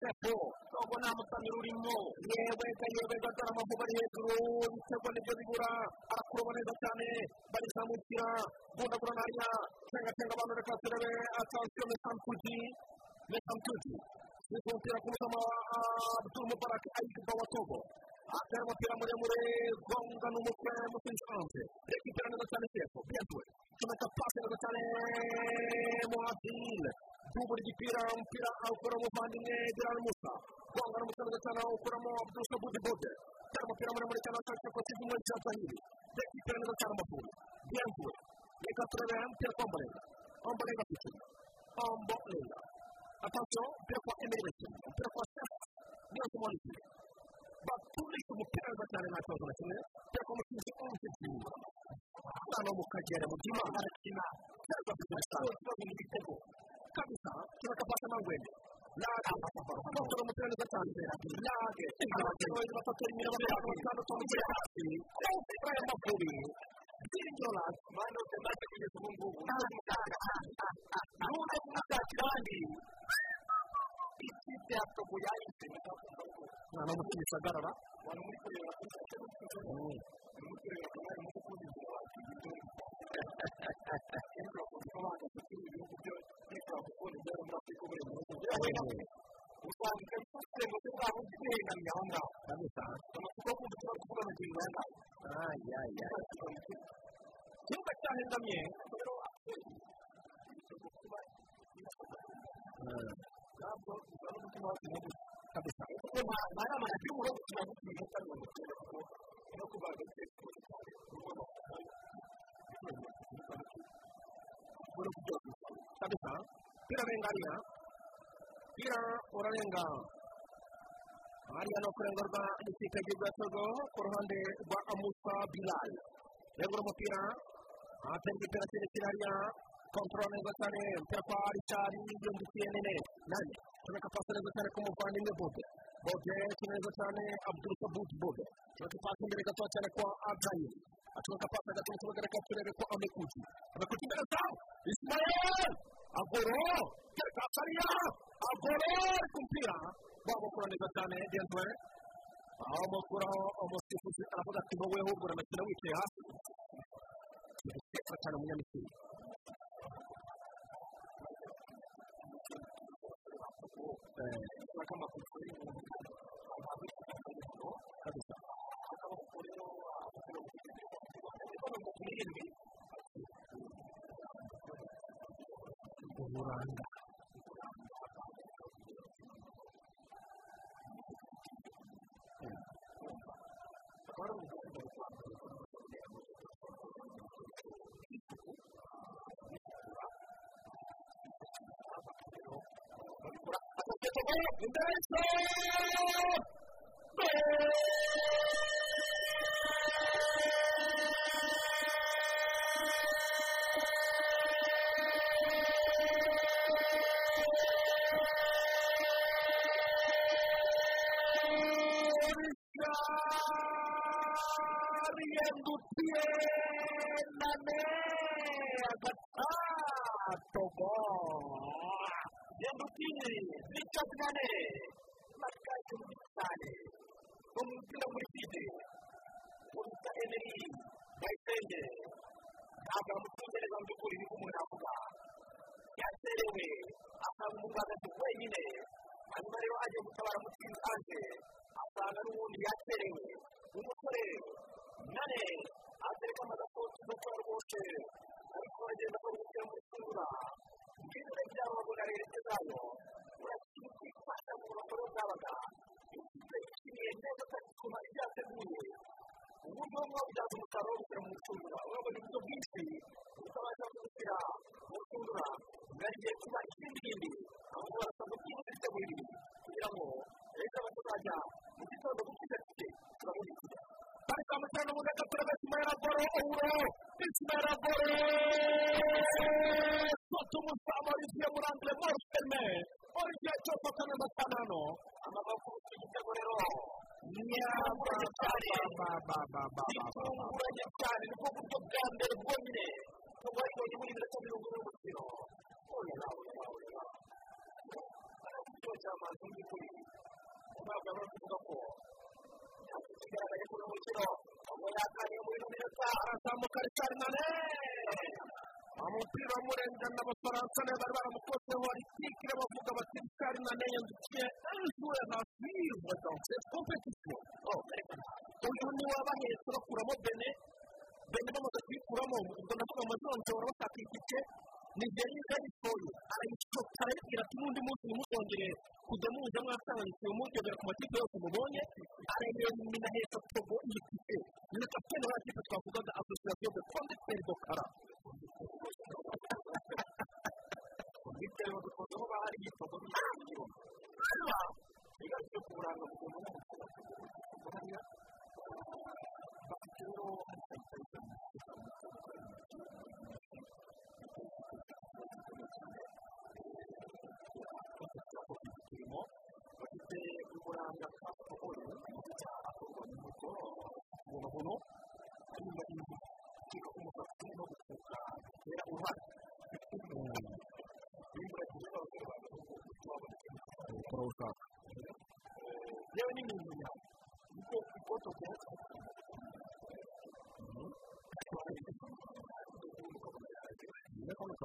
ariko rekti ataramo yewe ga yewe ga dore amavuba ari hejuru ibitego ni byo bibura arakuroba neza cyane barizamukira bundagura nariya cenga cenga abantu reka turebe atansiyo mesampuji Niko umupira ku mutima wa Abdul Mubarak Ayiba wa Togo atera umupira muremure gonga n'umutwe musinzi hanze rekipera neza cyane sefo bientwe comeka pasi neza cyane muhadil dubura igipira umupira awukora umuvandimwe Diran Musa. Gonga n'umutwe neza cyane awukuramo Abdul Sabudi Bode atera umupira muremure cyane ashaka ko kizi muri cya Zahiri. Rekipera neza cyane Mafuri bientwe reka turebe umupira Ombolenga Ombolenga afite Ombolenga attention umupira kwa Bekele umupira kwa Sefu niyo tumwandikira baturisha umupira neza cyane nta kibazo na kimwe umupira kwa mukinzi umukinzi umwana wo mu kagera mu gihe arakina cyangwa ikibazo mu gitego kabisa kiba kapasa mangwende lage akora umupira neza cyane lage abakinnyi batatu rimwe na batanu batandatu bamugira hasi umupira y'amavubi byiringiro lage mwana wose maze kugeza ubu ngubu ntuze kumushakira ahandi ikipe ya togo yahise mwana w'umukinnyi usagarara wari muri kureba kuri sitasiyo uri muri kureba kamari mu kundi usanga ifite ngo se bwaba uzihengamye aho ngaho kabisa amatsiko yo kumva ikibazo kuvuga amagingo aya ngaya ayaya ikibuga cyahengamye ntabwo uzana umutima wacu mubi kabisa kuko nta nama na kimwe uri gukina gukina kandi bagakunda no kubaga ikibazo cyane kabisa mpira rengaria mpira urarenga hariya no kurengurwa n'ikipe y'igihugu ya togo ku ruhande rwa amusa bilal. Regura umupira atera igipira kirekire hariya kontorora neza cyane umupira kwa richard yungukiye nene. Nani? Comeka pasi neza cyane k'umuvandimwe bode bode kina neza cyane abdul sabut bode comeka pasi imbere gato cyane kwa abrahim acomeka pasi hagati mu kibuga reka turebe ko amekuti amekuti zawo ismael agoro! Tereka hariya agoro ku mupira wamukura neza cyane dentwe aho mukuraho umusifuzi aravuga ati wowe ahubwo uranakina wicaye hasi kira cyane umunyamisiri kabisa. Uburanga yendutiye yendutiye richard nane matikaje mu cyane umupira muri fide uruta emeri bayisenge ntabwo amutungereza mu by'ukuri niko umuntu avuga yaterewe asanga umuganga wenyine hanyuma rero agiye gutabara mutsinzi anje asanga n'ubundi yaterewe umusore nane atereka amadakoti gakora rwose Goro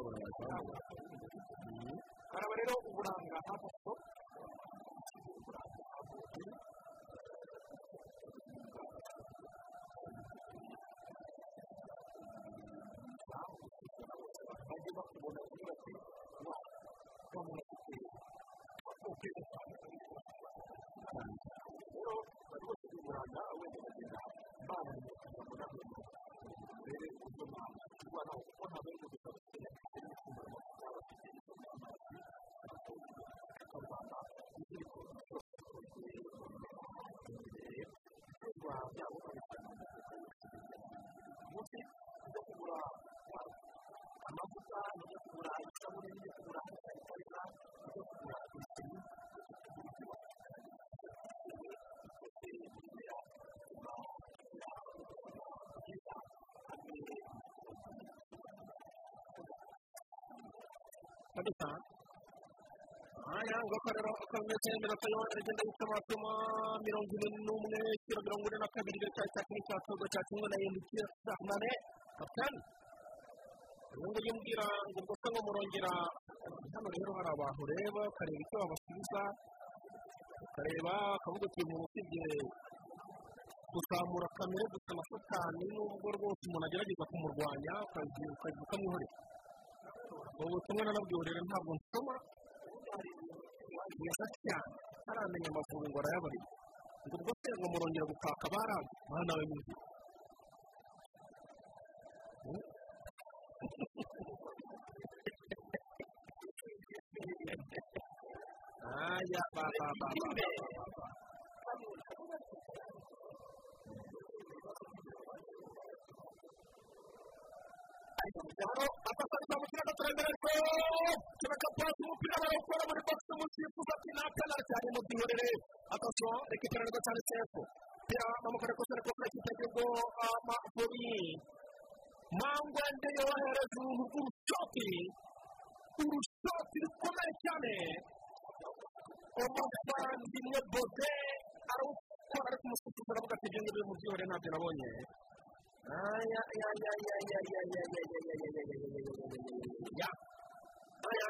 kuhabona amafaranga hano rero uburanga hafi kabisa haya ngoko rero akameze iminota yo iragenda yituma mirongo ine n'umwe kiro mirongo ine na kabiri gaca cya kimwe cya togo cya kimwe na yendukiye nane kapitani ubu ngubu mbwira ngo ubwo ngo murongera hano rero hari abantu ureba ukareba icyo babasubiza ukareba akavuga ati umuntu usibye kuzamura kamere gusa na satani nubwo rwose umuntu agerageza kumurwanya ukamwihorera ubu butumwa nanabwiwe rero ntabwo nsoma neza cyane ntaramenya amavubi ngo arayabarira ngo ubwo se ngo murongera gukaka baraga aha nawe muzi aya ba ba ba ba hano afata umupira agatorembera ariko turakapasi umupira barawukora muri bogisi umusifuzi ati nta penaliti ari mu duherere akaso reka iperereza cyane sefu umupira w'amaguru ariko dore ko kuri iki kigo amaguru mangwende yohereza urushoki urushoki rukomeye cyane umusanzi ni bode arawukora ariko umusifuzi aravuga ati genda uri mu byihorere ntabyo nabonye aya aya aya aya aya aya aya aya aya aya aya aya aya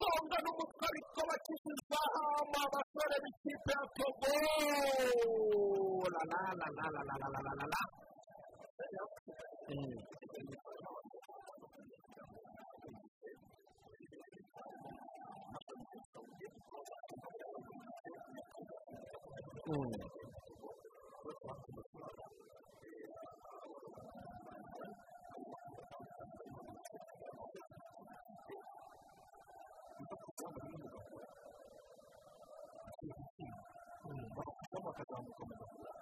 aya Bonga n'umukariko hama abasore b'ikipe ya Togo. La la la la la la la la la la. La akazamukomeza kugira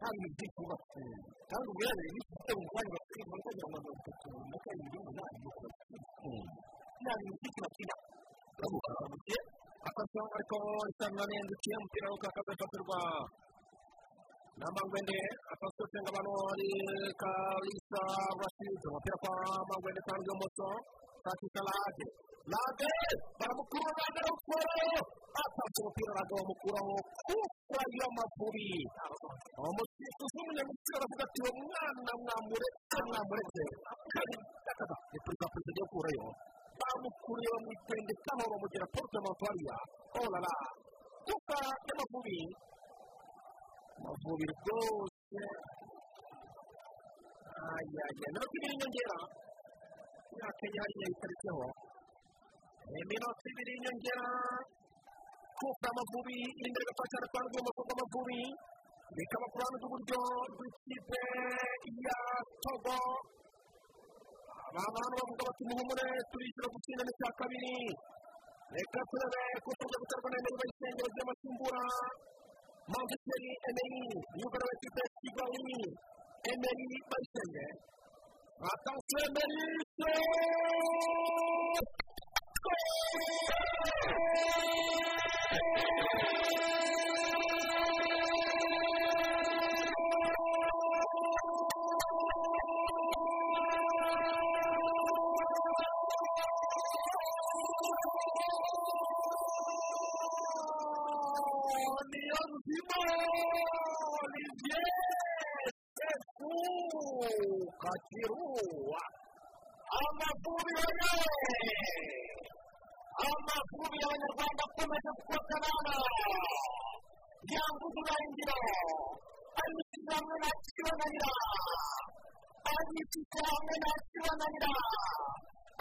kandi ni byinshi yubatse kandi uburere n'ifite mu mwanya bakwiye kugira ngo batatu na karindwi umunani ntabwo ifite bakina bamukangukiye akasanga ariko isanga neza uciye umupira wo kakazafatirwa n'amangwende akasosenga abantu bari kalisa basize umupira kwa mangwende kandi ubumoso kakisalade lade baramukura lade arawukora atanze umupira lade bamukuraho kuko y'amavubi umusifuzi w'umunyamupira aravuga ati uwo mwana mwamuretse mwamuretse kandi ni perezida perezida agiye gukurayo bamukuriye bamwitendekaho bamugira porute mavariya orara kuko y'amavubi amavubi rwose ayaya minota ibiri inyongera imyaka ye hariya itaritseho iminota ibiri inyongera kuko amavubi imbere gato cyane kwa rw'umutwe rw'amavubi bikaba ku ruhande rw'iburyo rw'ikipe ya togo aba bantu bavuga bati muhumure turishyura gutsinda n'icya kabiri reka turebe ko tuza guterwa n'intebe bayisengero by'amasimbura manchesteri emeyi yugarura ikipe ya kigali emeyi bayisenge atansiyo emeyi niyo urangiro ayishyize hamwe ntakibananira ayishyize hamwe ntakibananira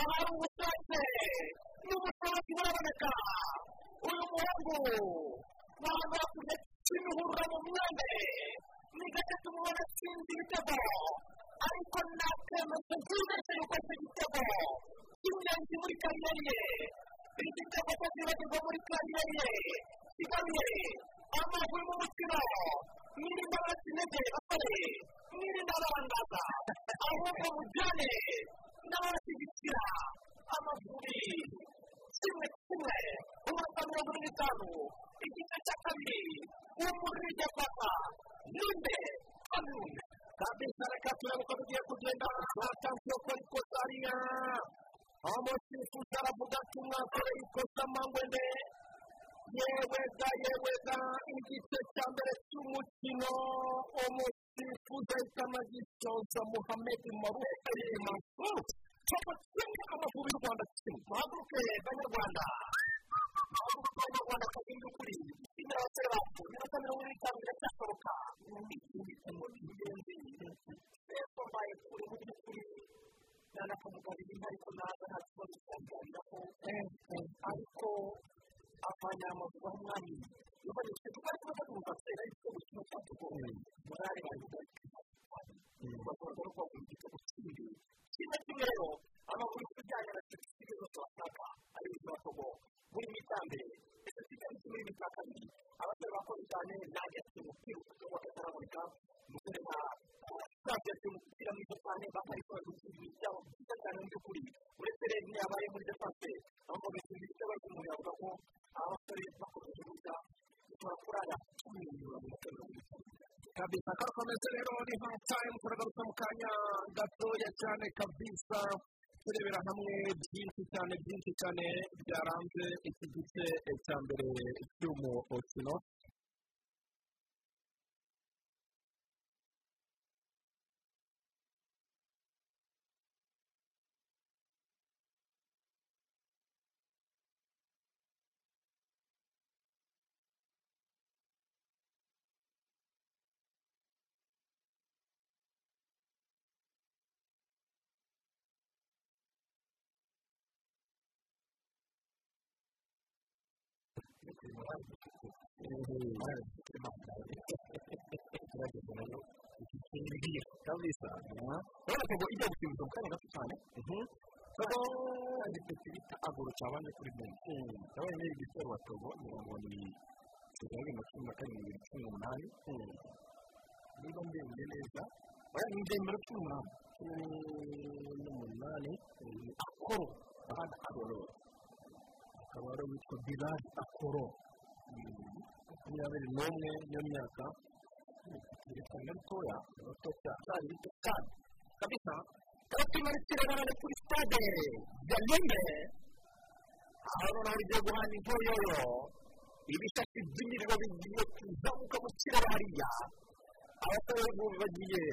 ahari ubushake karakomeze rero ni half time turagaruka mu kanya gatoya cyane kabisa turebera hamwe byinshi cyane byinshi cyane byaranze iki gice cya mbere cy'umukino kabisa urabona ko ijya gusimbuka mu kanya gato cyane togo igitesi bita agoro cyabanje kuri benshi yabaye nyiri igitero wa togo mirongo ni bibiri na cumi na karindwi cumi n'umunani niba ndebye neza ni ndemero cumi n'umunani cumi n'umunani akoro ahandi agoro akaba ari uwitwa bilali akoro makumyabiri n'umwe niyo myaka ni mitoya bato cyane bito cyane kabisa. Turakimanitse rero kuri stade ya nyine noneho rigiye guhana intoyoyo ibishashi by'imiriro bigiye kuzamuka mu kirere hariya. Abaturage bagiye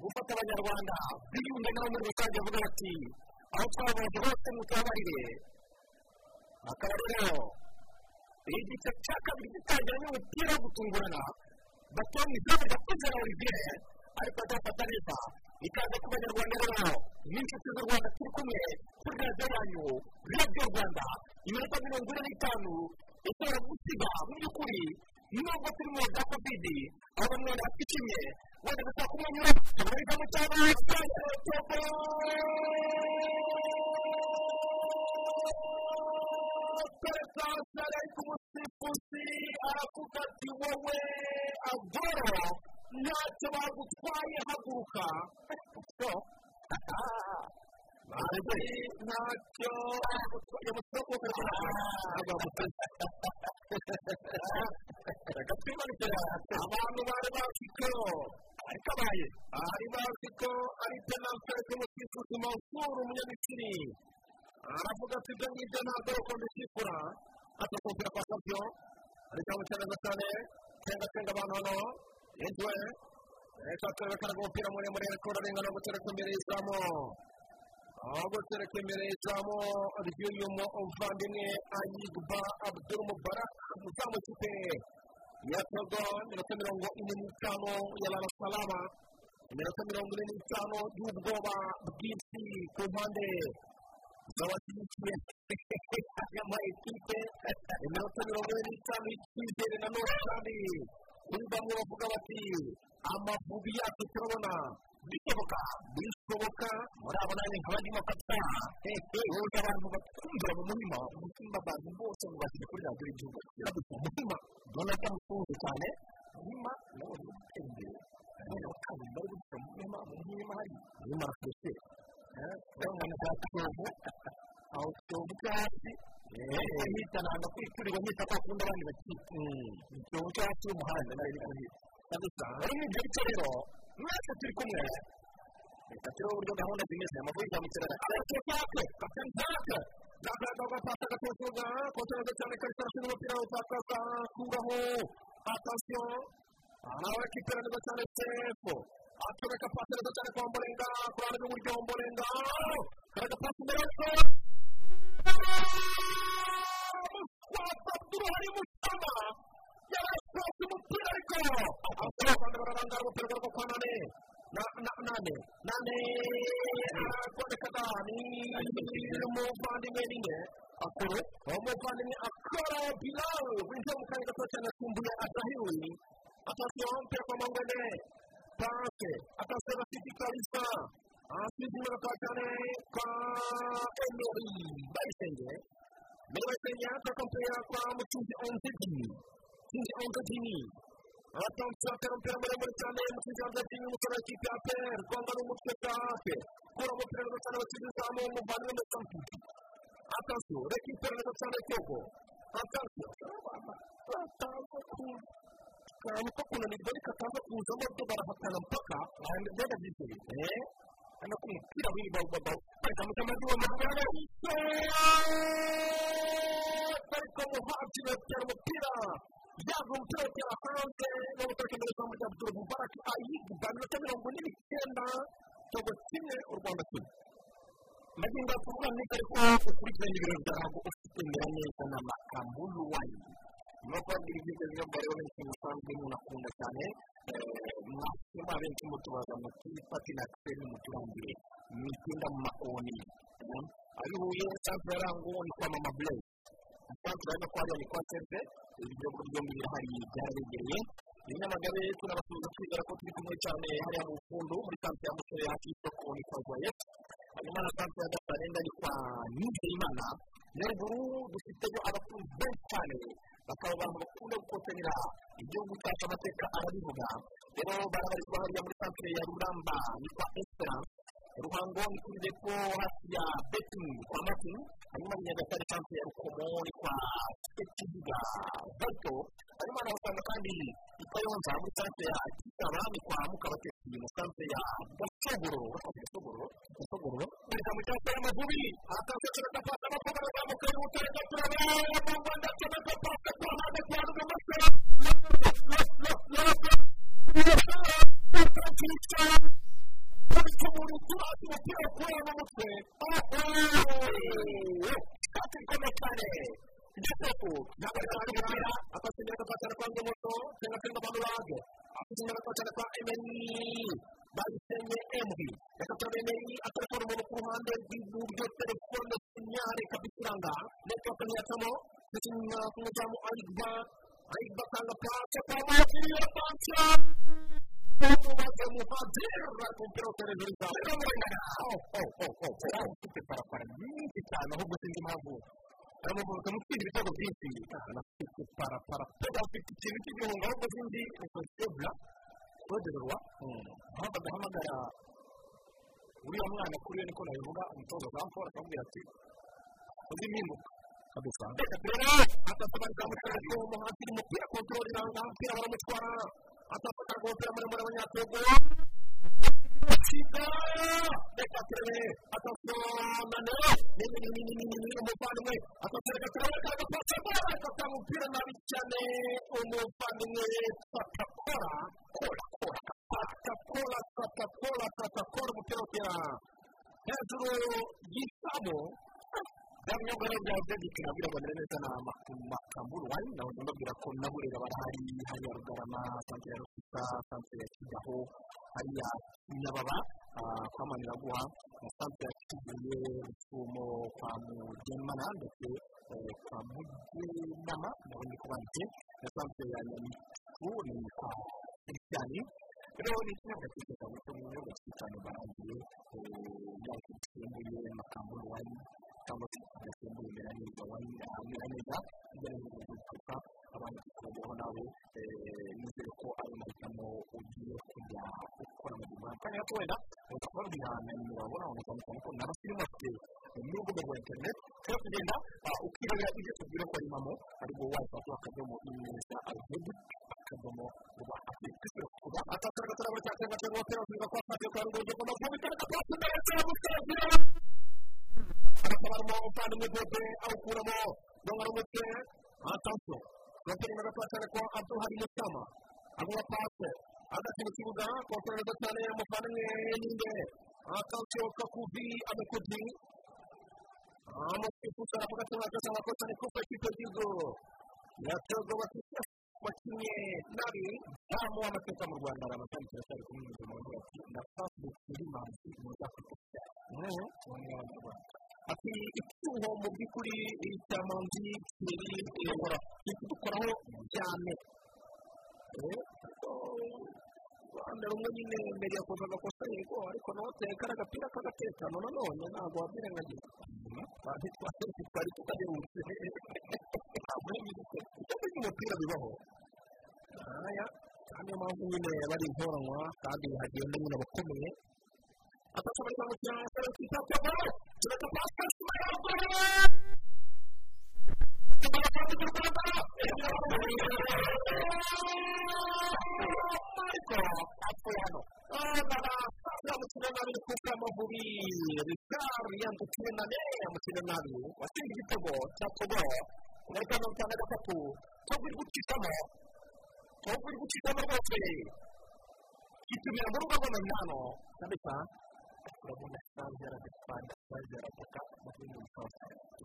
gufata abanyarwanda. Biyunge nabo muri rusange bavuga bati aho twabonye hose mutabarire. Akaba rero igice cya kabiri gitangira n'umupira wo gutungurana batoni izamu gakoze na olivier ariko adafata neza ikaze ku banyarwanda rero n'inshuti z'u rwanda turi kumwe kuri radiyo yanyu radiyo rwanda iminota mirongo ine n'itanu ishobora gusiga mu by'ukuri nubwo turi mu bwa kovidi aho bamwe bafite wenda gushaka kumwenyura tugaruka mu cyaro perezida ari ku musifuzi aravuga ati wowe agoro ntacyo bagutwaye haguruka maze ntacyo yamusohoka agatwimanukira abantu bari bazi ko ari kabaye bari bazi ko ari penalite ariko umusifuzi mawusuru umunyamisiri aravuga ati ibyo ngibyo ntabwo ari uko atakumvira kwa kabyo ariko amukeneza cyane cenga cenga abantu hano yinjiwe reka turebe ari umupira muremure ariko urarenga gutereka imbere y'izamu aho gutereka imbere y'izamu ry'uyu muvandimwe ayigba abdul mubarak umuzamu w'ikipe ya togo iminota mirongo ine n'itanu ya lala salama. Iminota mirongo ine n'itanu y'ubwoba bwinshi ku mpande z'abashyigikiye y'amayikipe iminota mirongo ine n'itanu y'icyizere na none kandi kuri bamwe bavuga bati amavubi yacu turabona bishoboka bishoboka muri abo nanjye nkaba ndimo fata wowe abantu bakumvira mu muhima umutima abantu bose ngo bashyire kuri radiyo y'igihugu kirabuze umuhima donald amukunze cyane umuhima nawe uri gutera imbere none bakabiri bari gushyira mu muhima mu muhima hari umuhima arakurushe urabona za kiyovu aho kiyovu cyo hasi hitananga kwiturira nyita kwa kundi abandi bakiri ikiyovu cyo hasi y'umuhanda na yo iri kuhira kabisa muri ibyo bice rero mwese turi kumwe reka turebe uburyo gahunda zimeze amavubi zamukirana arakekake kapitani zake zakaga gafata agatotoga kontoreza cyane karisa arashinga umupira utakaza kuraho atasiyo nawe kipera neza cyane sefo acomeka pasi neza cyane kwa mborenga ku ruhande rw'iburyo mborenga karaga pasi imbere yose muswata abduruhari musama yarashaka umupira ariko abanyarwanda bararangara umupira rwo kwa nane nane nane araboneka da ni umuvandimwe ninde akoro umuvandimwe akora bilal winjiye mu kanya gato cyane akumbuye adahiri atasiyo umupira kwa mangwene pase atasiyo bafite kalisa asize iminota cyane kwa emeri bayisenge mbere bayisenge ataka umupira kwa mucuzi onzidi mucuzi onzidi atanze atera umupira muremure cyane mucuzi onzidi umusore w'ikipe ya peri rwanda n'umutwe kafe kura umupira neza cyane basize izamu umuvandimwe ndetse n'umutuku atasiyo rekipera neza cyane cyogo atasiyo ataza ku kantu ko kunanirwa ariko ataza kuzamo byo barahatana mpaka mbega byiteye eee hano ku mupira w'iyi bawubabawu ariko amajwi w'amagare ariko muhabyi batera umupira yaga umupira utera hanze no gutereka imbere izamu rya abdul mubarak ayigba iminota mirongo ine n'icyenda togo kimwe u rwanda kimwe magingo kuvuga neza ariko ukurikirana ibirori byawe ufite imbere neza na makambulu wani no kubabwira ibyo binyobwa rero ni ikintu usanzwe umuntu akunda cyane mwasema benshi mutubaza muti pati na kiseni muturangire mitinda mu makoni ari huye santere yarango ni kwa mama blaze santere urabona ko hariya ni kwa serve ibyo byombi birahari byarabegereye nyamagabe tunabasuhuza twizera ko turi kumwe cyane hariya mu bufundu muri santere ya musore hafi y'isoko ni kwa rwayet hanyuma na santere ya gatarenda ni kwa nizeyimana nyaruguru dufiteyo abakunzi benshi cyane bakaba abantu bakunda gukotanira igihugu cyacu amateka arabivuga. Rero barabarizwa hariya muri santere ya ruramba ni kwa esperance ruhango ni kuri depo hafi ya betingi kwa matini hanyuma ni nyagatare sanse ya rukomo ni kwa kibuga bato hanyuma anahasanga kandi i kayonza muri sanse ya kisaba ni kwa mukabatesi mu sanse ya gasogoro gasogoro gasogoro perezida mu cyangwa y'amavubi ahasanzwe kiradafata amafaranga azamuka y'ubutare gaturaba mu rwanda cyangwa pasi ku ruhande rwa rw'amasoro umupira ukura n'umutwe kati ikomeye cyane igitugu ntabwo ari umupira akasinyira agafatana kwa ngomoto cyangwa se ngabano bage akasinyira agafatana kwa emeni bayisenye embi reka turebe emeni akarekura umuntu ku ruhande rw'iburyo telefone sinyare kabisiranga netiwaka ntiyacamo gusinya ku mudamu ayigba ayigba atanga pasi kwa makiri ya pansiyo Umaze muhadera kumpira uterejuru zawe. Oh, oh, oh, oh. Era ufite parapara nyinshi cyane ahubwo sinzi impamvu. Aramuvuga mufite ibitego byinshi. Anafite parapara. Pega ufite ikintu cy'igihunga ahubwo sinzi ukosebla. Roderwa. Aho bagahamagara uriya mwana kuri we niko nabivuga umutoza Jean Paul akamubwira ati uzi impinduka kabisa. Reka turebe atasaba nzamutere ko umuhanzi umupira kontorori iranga umupira baramutwara atafata umupira muremure w'abanyatogo Chica! Reka turebe nini umuvandimwe atasiyo reka turebe reka gafashe bola afata umupira nabi cyane umuvandimwe fata kora kora kora fata kora fata kora fata kora umupira hejuru y'isamo byamyobwa rero bya nabwira ngo neza na makamburu wari nawe ndababwira ko naburera barahari hariya rugarama santere ya rusika santere ya kigaho hariya nyababa kwa maniraguha na santere ya kibuye rusumo kwa mugemana ndetse kwa mugenama nawe ndi kubandike na santere ya nyamicu ni kwa christiani rero ni ikinyobwa cyane cyo mu binyobwa cyiza cyane barangiye yaba gisembuye makamburu wari cyangwa se agasembuye meraneza wari meraneza igerageza gutuka abantu tukabona nawe nizere ko ari mahitamo ugiye kujya gukora mu gihe kanya gato wenda ukababwira na nimero wabona aho cyane cyane ko n'abasirimu bafite n'urubuga rwa interineti ushobora kugenda ukirebera ibyo tubwira ko ari mamo ariko wayifata akadomo imeza aruhedu akadomo rwa afurika kuba atatara gatara muri cyangwa se ngotero kugira ko afate kwa rugo rwo mavubi kandi kapasi ndetse n'umusazi arasobanura umuvandimwe bebe awukuramo atansiyo gatari na gato cyane ko abduhari musama aguha pase hagati mu kibuga kontorora neza cyane umuvandimwe ninde atansiyo kakuvi amekuti amasifuzi aravuga ati mwagaze amakosa ni kufa ikipe y'igihugu yatego bafite bakinnye nabi damu w'amateka mu rwanda hari amatara kiracyari kumwe n'umurimo wagira ati ndafashe kuri manzi muri afurika ati icyuho mu by'ukuri cya manzi kiri kudukoraho cyane rwanda rumwe nyine mbere yakoze agakosa yego ariko nawe ateka agapira k'agatekano nanone ntabwo wabyirengagiza twari tutaherutse ikibazo cy'umupira bibaho aya niyo mpamvu nyine bari intoranywa kandi hagenda nyine abakomeye atashoboye kwambukira amasaro kwitabwaho tureka pasipasi ariko apfuye hano yamukina nabi ni kuko amavubi rikari yandukira nabi yamukina nabi watsinze igitego cya togo muri kano cyane gatatu togo iri gucishamo togo iri gucishamo rwose itumira mu rugo rw'amanyano kabisa urabona sanze aradefanda sanze arataka amavubi mu bisanzwe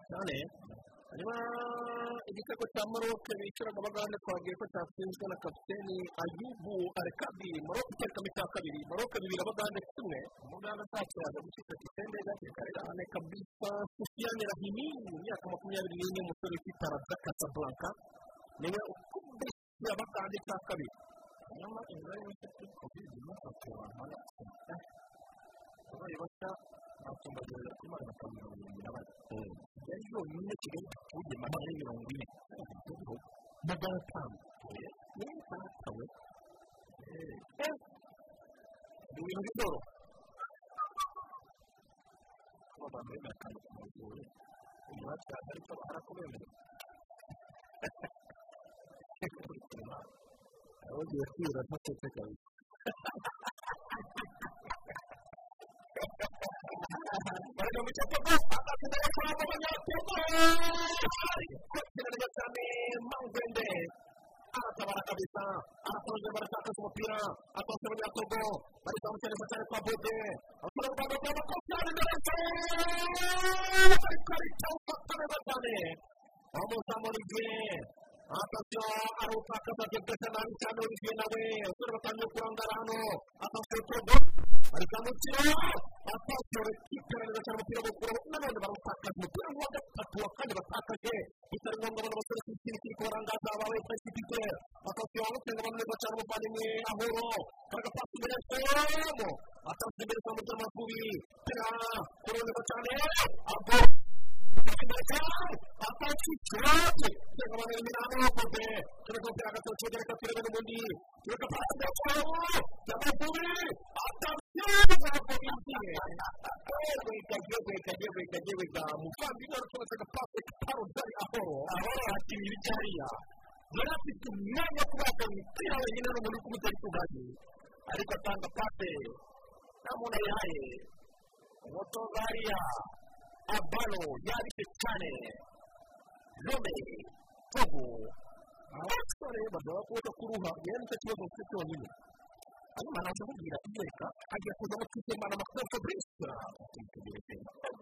cyane hanyuma igitego cya maroke bicaraga abagande twagiye ko cyatsinzwe na kapiteni ayubu arekabi maroke iterekamo icya kabiri maroke bibiri abagande kimwe umuganda yaza gucika kitende gake karerane kabisa sufiyane rahimi mu myaka makumyabiri n'ine umusore ufite araza casablanca ni we ukubise abagande cya kabiri hanyuma imibare yose kuri kovide ntufate abantu abaye bashya batumbagira kuri magana atanu mirongo irindwi na bane yari yonyine kigali gituye magana ane mirongo ine magana atanu niyo atatawe ni ibintu by'idoro akantu k'umuzuru umwaka ariko barakubemerera aho ugiye kwira ntaketse kabisa bari mu cyapa akagera kwa abanyatembo kirarya cyane mangwende aratabara kabisa arakoze baratakaza umupira atose abanyatogo bari kwamukireza cyane kwa bode abasore b'u rwanda ariko ariko ufata neza cyane wamuzamu olivier atasiyo arutakaza byose nabi cyane olivier nawe abasore batangiye kurangara hano bari kwamukira atasiyo ikipe neza cyane umupira w'ukuru nanone barawutakaza umupira wa gatatu wa kane batakaje bitari ngombwa abana basore ku kintu kiri kubarangaza abawe pesifique atasiyo bamusenga abantu neza cyane umuvandimwe ahoro karagapasi imbere y'asomo atasiyo imbere kwa mujyamavubi pera kuri neza cyane abo atashikirate cyangwa abantu b'imihanda bakoze tureka kugira agatoki reka turebe n'ubundi tureka pasi yakorewe y'amavubi atasiyo zakoze wega wega wega wega wega muvandimwe arakomeza agapasi karo dari ahoro ahoro hakiri ibijyariya yari afite umwanya wo kubaga umupira wenyine n'umuntu uri kumutera ituganye ariko atanga pase nta muntu ayihaye umutoza hariya abalo yabise cyane none togo. Abasore bagaba kubona kuruha yewe ni cyo kibazo mfite cyonyine hanyuma naje kubwira igereka agiye kuzamo twitembana amakuru fabrice twitegereze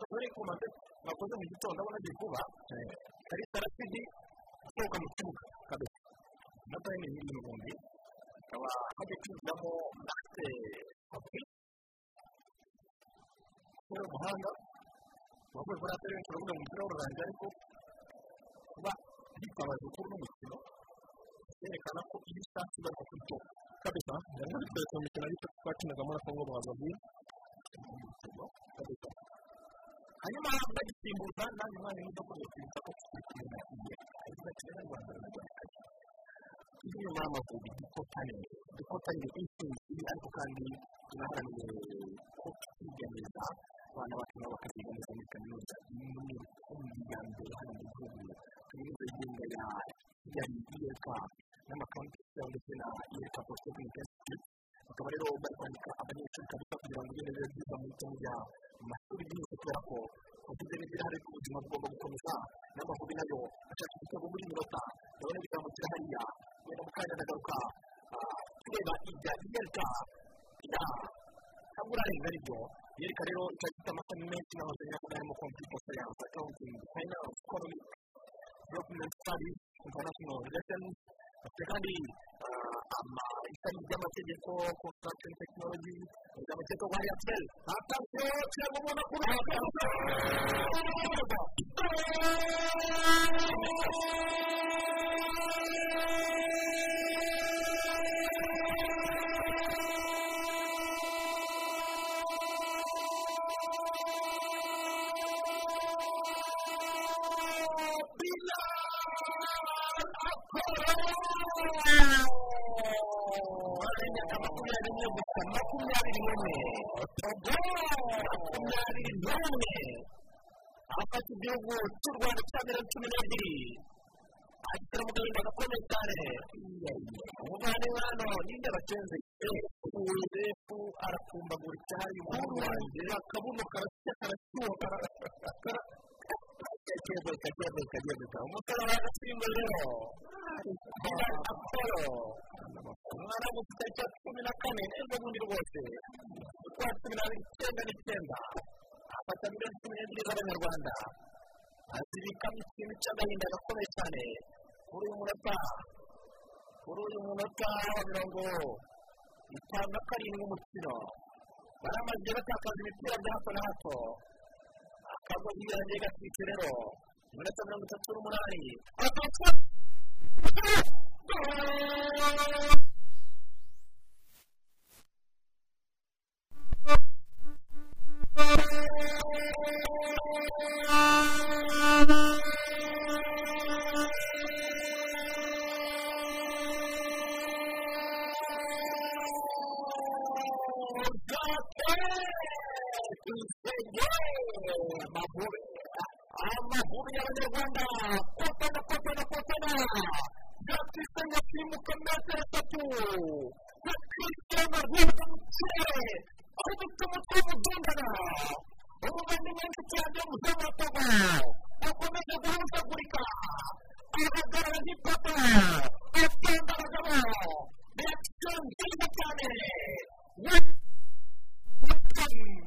dore ko maze nakoze mu gitondo abona agiye kuba karita rasidi asohoka mu kibuga nataye ni ibintu n'ubundi akaba hagiye kwinjiramo marite fabrice kubera umuhanga wavuye kuri atari benshi baravuga ngo umupira w'ururangira ariko kuba hitabaje ukuri n'umukino byerekana ko iyo ushatse bari kuri to kabisa yari bitwereka mu mikino ariko twakinagamo na kongo brazaville kabisa hanyuma bagisimbuza nanjye umwanya muto kwibuka ko tukikinira igihe ariko bakina n'u rwanda ni inama vuba dukotanye dukotanye intsinzi ariko kandi tunaharanire ko twiganiriza abana bacu nabo bakaziga neza muri kaminuza rukumbi ya mbere hano mu gihugu kaminuza yigenga ya n'amakampisi yaho ndetse na iyk polytechnic institute bakaba rero bari kwandika abanyeshuri kabisa kugira ngo ugende neza byiza mu isomo rya mashuri yose kubera ko uvuze n'ibirahare ku buzima bugomba gukomeza n'amavubi na yo ashaka igitego muri minota ndabona ibigambo kiri hariya wenda mu kanya ndagaruka tureba ibya iyk ya kaburarenga ari byo yereka rero ikaba ifite amashami menshi nahoze nyakuga harimo computer science accounting finance economic development studies international relations bafite kandi ishami ry'amategeko construction technology ry'amategeko kwa airtel atasiyo cyangwa ubona ko makumyabiri n'imwe gusa makumyabiri n'imwe makumyabiri n'umwe afata igihugu cy'u rwanda cya mirongo cumi n'ebyiri agishyira mu gahinda gakomeye cyane umuvandimwe hano ninde bacenze uwefu arakumbagura icyari umuhungu wanjye akabuno karasya karashyuha kagiye kagiye kagiye umusore wa gasimba rero apolo umwana w'umusore cya cumi na kane ejo bundi rwose ukwa cumi n'icyenda n'icyenda afata miliyoni cumi n'ebyiri z'abanyarwanda azibikamo ikintu cy'agahinda gakomeye cyane kuri uyu munota kuri uyu munota wa mirongo itanu na karindwi umukino baramaze batakaza imipira bya hato na hato akagozi yanjye gatwite rero iminota mirongo itatu n'umunani amavubi amavubi y'abanyarwanda kotana kotana kotana byakitse nyakimuka metero eshatu yakitse amavubi y'umukire aho dufite umutwe w'umudundana umugani menshi cyane w'umuzamataba akomeza guhuzagurika ahagarara nk'ipapa atanga abagabo reaction nziza cyane welcome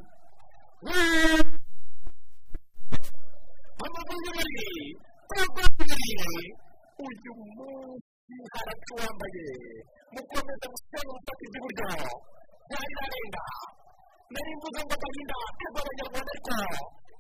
amaguru abiri urwabiri uyu munsi haratu wambaye mukomeza gusenya ubutaka bw'iburyo byari narenga nari mvuze ngo gahinda kagwa abanyarwanda ariko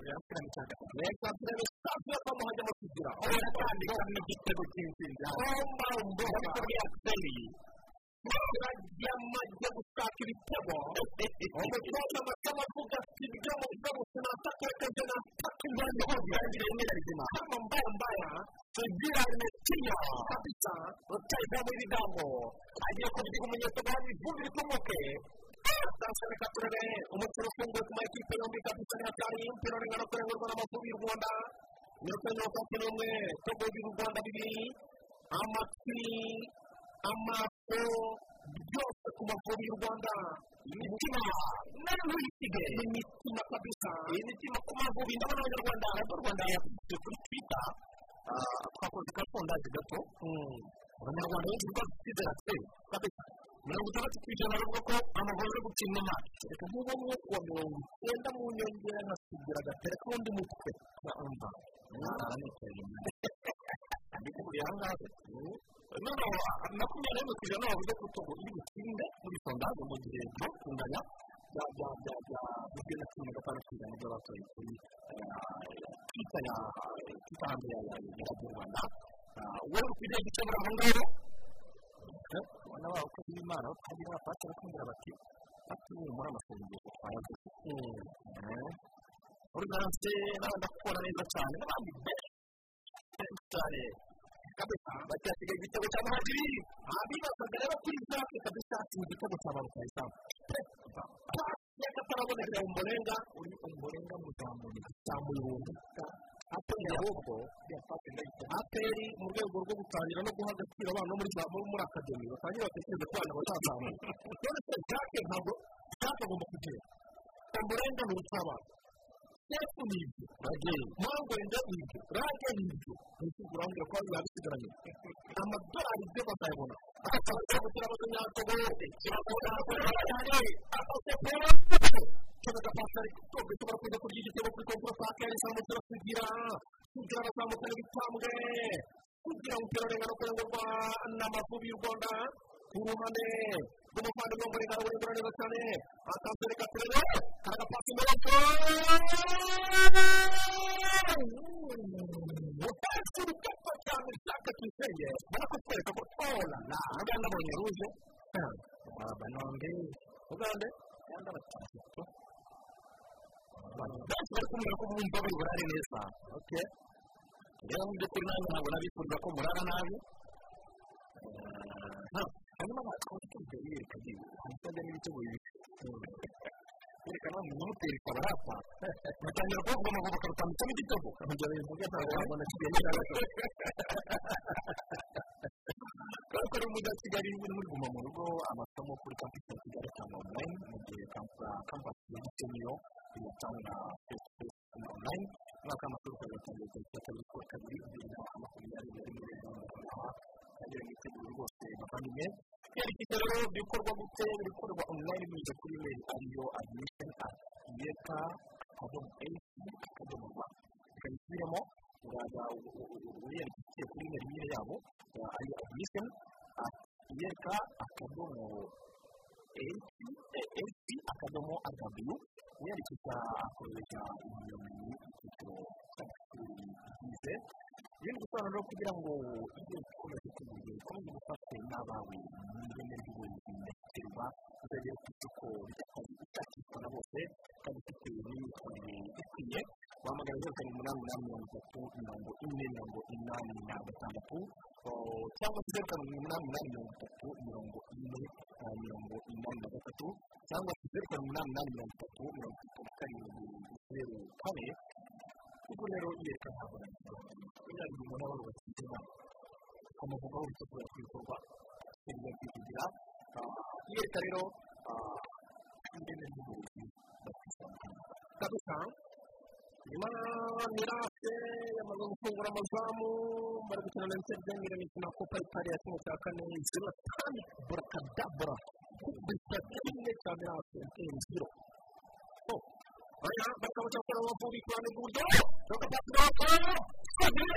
kwitero rigiye inota mirongo itanu kwitero bibiri u rwanda bibiri ibintu birashyushya urugamba kabisa ruriho ruramihira uru rugamba ngo runira sugira n'akajya gusimbura sugira ernestino reka turebe safi yakamuhajyamo kugira yatandika n'igitego cy'intsinzi omba mboga yaseri yajya amajya gushaka ibitego umutoza amatama avuga ati ibyo muvuga gusa natakaje nataka ingwanya hose rizima kama mbaya mbaya sugira ernestino kabisa rutayizamu ibigambo agiye kugira umunyetso guhamya ivumbi rikomoke sasa reka turebe umukino ufunguye ku makipe yombi kabisa ni hatari umupira urengana kurengurwa n'amavubi y'u rwanda minota mirongo itatu n'umwe togo y'u rwanda bibiri amatwi amaso byose ku mavubi y'u rwanda imitima ntuyisige imitima kabisa imitima ku mavubi ndabona abanyarwanda nabwo u rwanda yavuze kuri twita twakoze kasondaje gato abanyarwanda benshi rwatwizera twe kabisa mirongo itandatu ku ijana bavuga ko amavubi ari gutsinda amazi reka nk'ubu ngubu kuwa mirongo icyenda mu nyongera nkasigira agatera k'undi mutwe na umva mwana nicaye ndi kubura aha ngaha noneho makumyabiri n'imwe ku ijana bavuze ko togo iri butsinde muri sondaje mu gihe byo kunganya bya bya bya bya bibiri na cumi na gatandatu ku ijana by'abatoye kuri twita ya twita hanze ya radiyo rwanda wowe ukwiriye gukemura aho ngaho abana babo ko b'imana kandi bafasha bakubwira bati ati muri amasengesho twayaguze uruganze nawe ndakubona neza cyane n'abandi benshi cyane bacyasigaye igitego cya muhajiri abibazaga rero kuri zake kabisa atsinze igitego cya ba rutayizamu reka taraboneka umurenga uri umurenga muzamuni zamuye ubunguka aperi ahubwo aperi mu rwego rwo gutangira no guha agaciro abana muri za muri akademi batangira batekereza ko abana bazazamuka se jake ntabwo jake agomba kugera umurenga ni urutabana sefu ni ibyo rageri mango wenda ni ibyo rage ni ibyo ntushobora urambwira ko biba bisigaranye amadolari byo bazayabona akabasha kugira abanyakobo kirakora cyane akasepera kibaga pasari twebwe tuba kujya kurya igitego kuri kompura pake yarizamu turasugira kugira abazamukana ibitambwe kugira umupira urengana kurengurwa n'amavubi y'u rwanda ku ruhande rw'umuvandimwe w'umurengano urengura neza cyane atanze reka turebe karagapasi maboko utashyira gato cyane ushaka tuyisenge barakutwereka ko tora na uganda abonye ruje banombe ugande uganda batandatu benshi bari kumubwira ko bumva bari burare neza rero mu by'ukuri nanjye ntabwo nabifuriza ko murara nabi hanyuma bakaba tuzi yereka igihe hamusabye n'ibitego bibiri yerekana mu moteri ikaba arapa batangira kuvuga amavubi akarutambitsemo igitego kongera bivuga ntabwo wabona kigali n'agato kubera ko ari umujyi wa kigali uri muri guma mu rugo amasomo kuri kampisi ya kigali cyangwa online mu gihe kampasi ya gikemiyo iratanga face to face online umwaka w'amashuri ukaba watangiye ku itariki ya kabiri kuwa kabiri bibiri na makumyabiri na rimwe kandi mwitegura rwose bavandimwe icyerekezo rero bikorwa gute bikorwa online binyuze kuri imeri ariyo admission at yeka akadomo esi akadomo rwa reka bisubiremo uraza wiyandikishije kuri imeri nyine yabo ariyo at yeka akadomo esi akadomo agabiyu wiyandikisha akoresha ubumenyi cy'amashuri yize ibindi bisobanuro kugira ngo ibyo bikomeje kugira ukomeze gufashe n'abawe izina ry'ubuyobozi ndashyikirwa uzagera ku isoko ry'akazi ushakishwa na bose kandi ufite n'imyitwarire ikwiye wahamagara zeru karindwi umunani umunani mirongo itatu mirongo ine mirongo inani na gatandatu cyangwa se zeru karindwi umunani umunani mirongo itatu mirongo ine mirongo inani na gatatu cyangwa se zeru karindwi umunani umunani mirongo itatu bitegura ku bikorwa bitegura kwivugira yereka rero ingene n'uburezi kabisa nyuma mirase yamaze gufungura amazamu bari gukina na inter byongera imikino ya copa italia kimwe cya kane zlatan burakadabra kubita kimwe cya mirase inter zero aya bakaba cyakora ruhande rw'iburyo bakaba kugira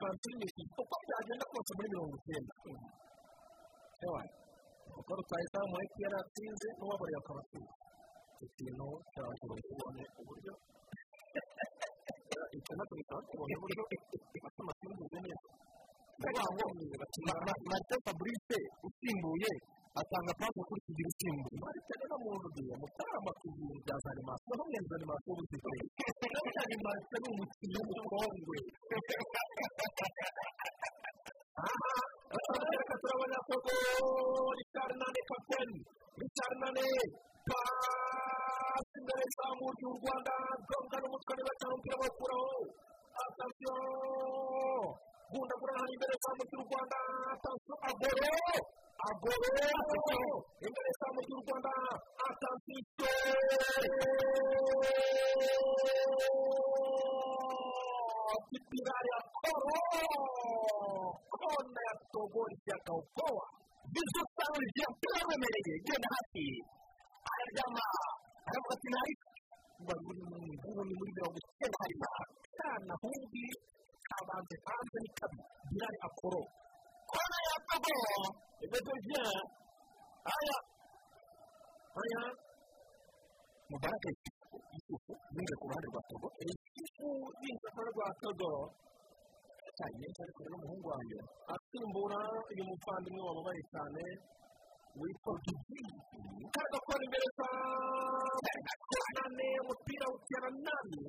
akandi kantu kanshimishije uko byagenda kose muri mirongo icyenda kuko rutahizamu ariko yari atsinze n'uwaboreye akaba atsinze icyo kintu cyabashobora kubona uburyo icyo na cyo bikaba tubona uburyo bafite amasimbuze neza marite fabrice usimbuye atanga kuri kugira usimbuye marite rero mu nzu mutarama ku bintu bya za animasiyo hamwe na za animasiyo buzikore kandi marite ni umukinnyi w'umukongwe aha! Reka turabona koko richard nane kapiteni richard nane pasi ry'u rwanda. Umupira hano imbere y'izamu ry'u rwanda. Agoro imbere y'izamu ry'u rwanda atasiyo kipirari akoro kona ya togori yakaokoa vizuri sana njia mpira uremereye genda hasi araryama aravuga ati muri ngubu ni muri mirongo icyenda harimo akana hundi kabanze hanze ni kabi birari akoro kona ya togo imeze bien aya aya mubaraka isuku yinjiye ku ruhande rwa togo isuku yinjiye ku ruhande rwa togo cyane ariko rero umuhungu wanjye asimbura uyu muvandimwe wababaye cyane. Witwa gigi. Kari imbere cyane umupira utera nani?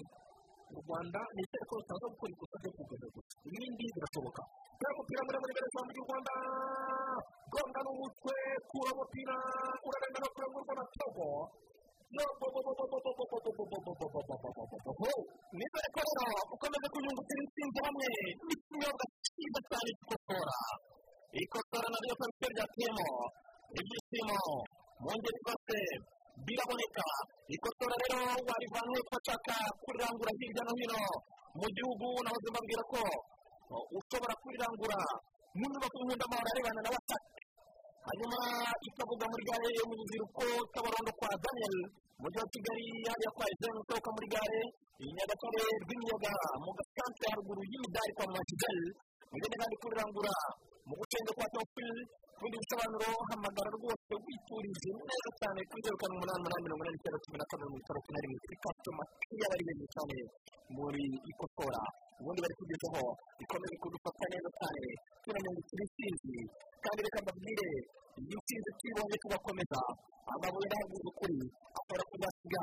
Mu rwanda ni itegeko ritaza gukora ikosa ryo kugaza gusa ibindi birashoboka. Kuri umupira muremure imbere cyane mu rwanda gonga n'umutwe kura umupira urarenga no kurengurwa na togo nizere ko rero ukomeje kunyungukira intsinzi hamwe n'ikinyobwa cyiza cyane gikosora ikosora naryo kabisa ryateyemo ibyishimo mu ngeri zose biraboneka ikosora rero warivanywe ugashaka kurirangura hirya no hino mu gihugu nahoze mbabwira ko ushobora kurirangura mu nyubako nkundamahoro arebana na wasake hanyuma ikavuga muri gare yo mu rubyiruko kabarondo kwa daniel mu mujyi wa kigali hariya kwa ezeni usohoka muri gare i nyagatare rw'imiyaga mu gasantere haruguru y'imidari kwa mwakigari mugende kandi kurirangura mu gucenga kwa teofili ku bindi bisobanuro hamagara rwose witurije neza cyane kuri zeru karindwi umunani umunani mirongo inani n'icyenda cumi na kane mirongo itandatu na rimwe kuri kasitoma kiriya bari beza cyane muri ikosora. Ubundi bari kugezaho ikomeje kudufata neza cyane. Tunanyandikira intsinzi kandi reka mbabwire iyi ntsinzi tuyibonye tugakomeza. Amabuye n'ahaguze ukuri ashobora kuzasiga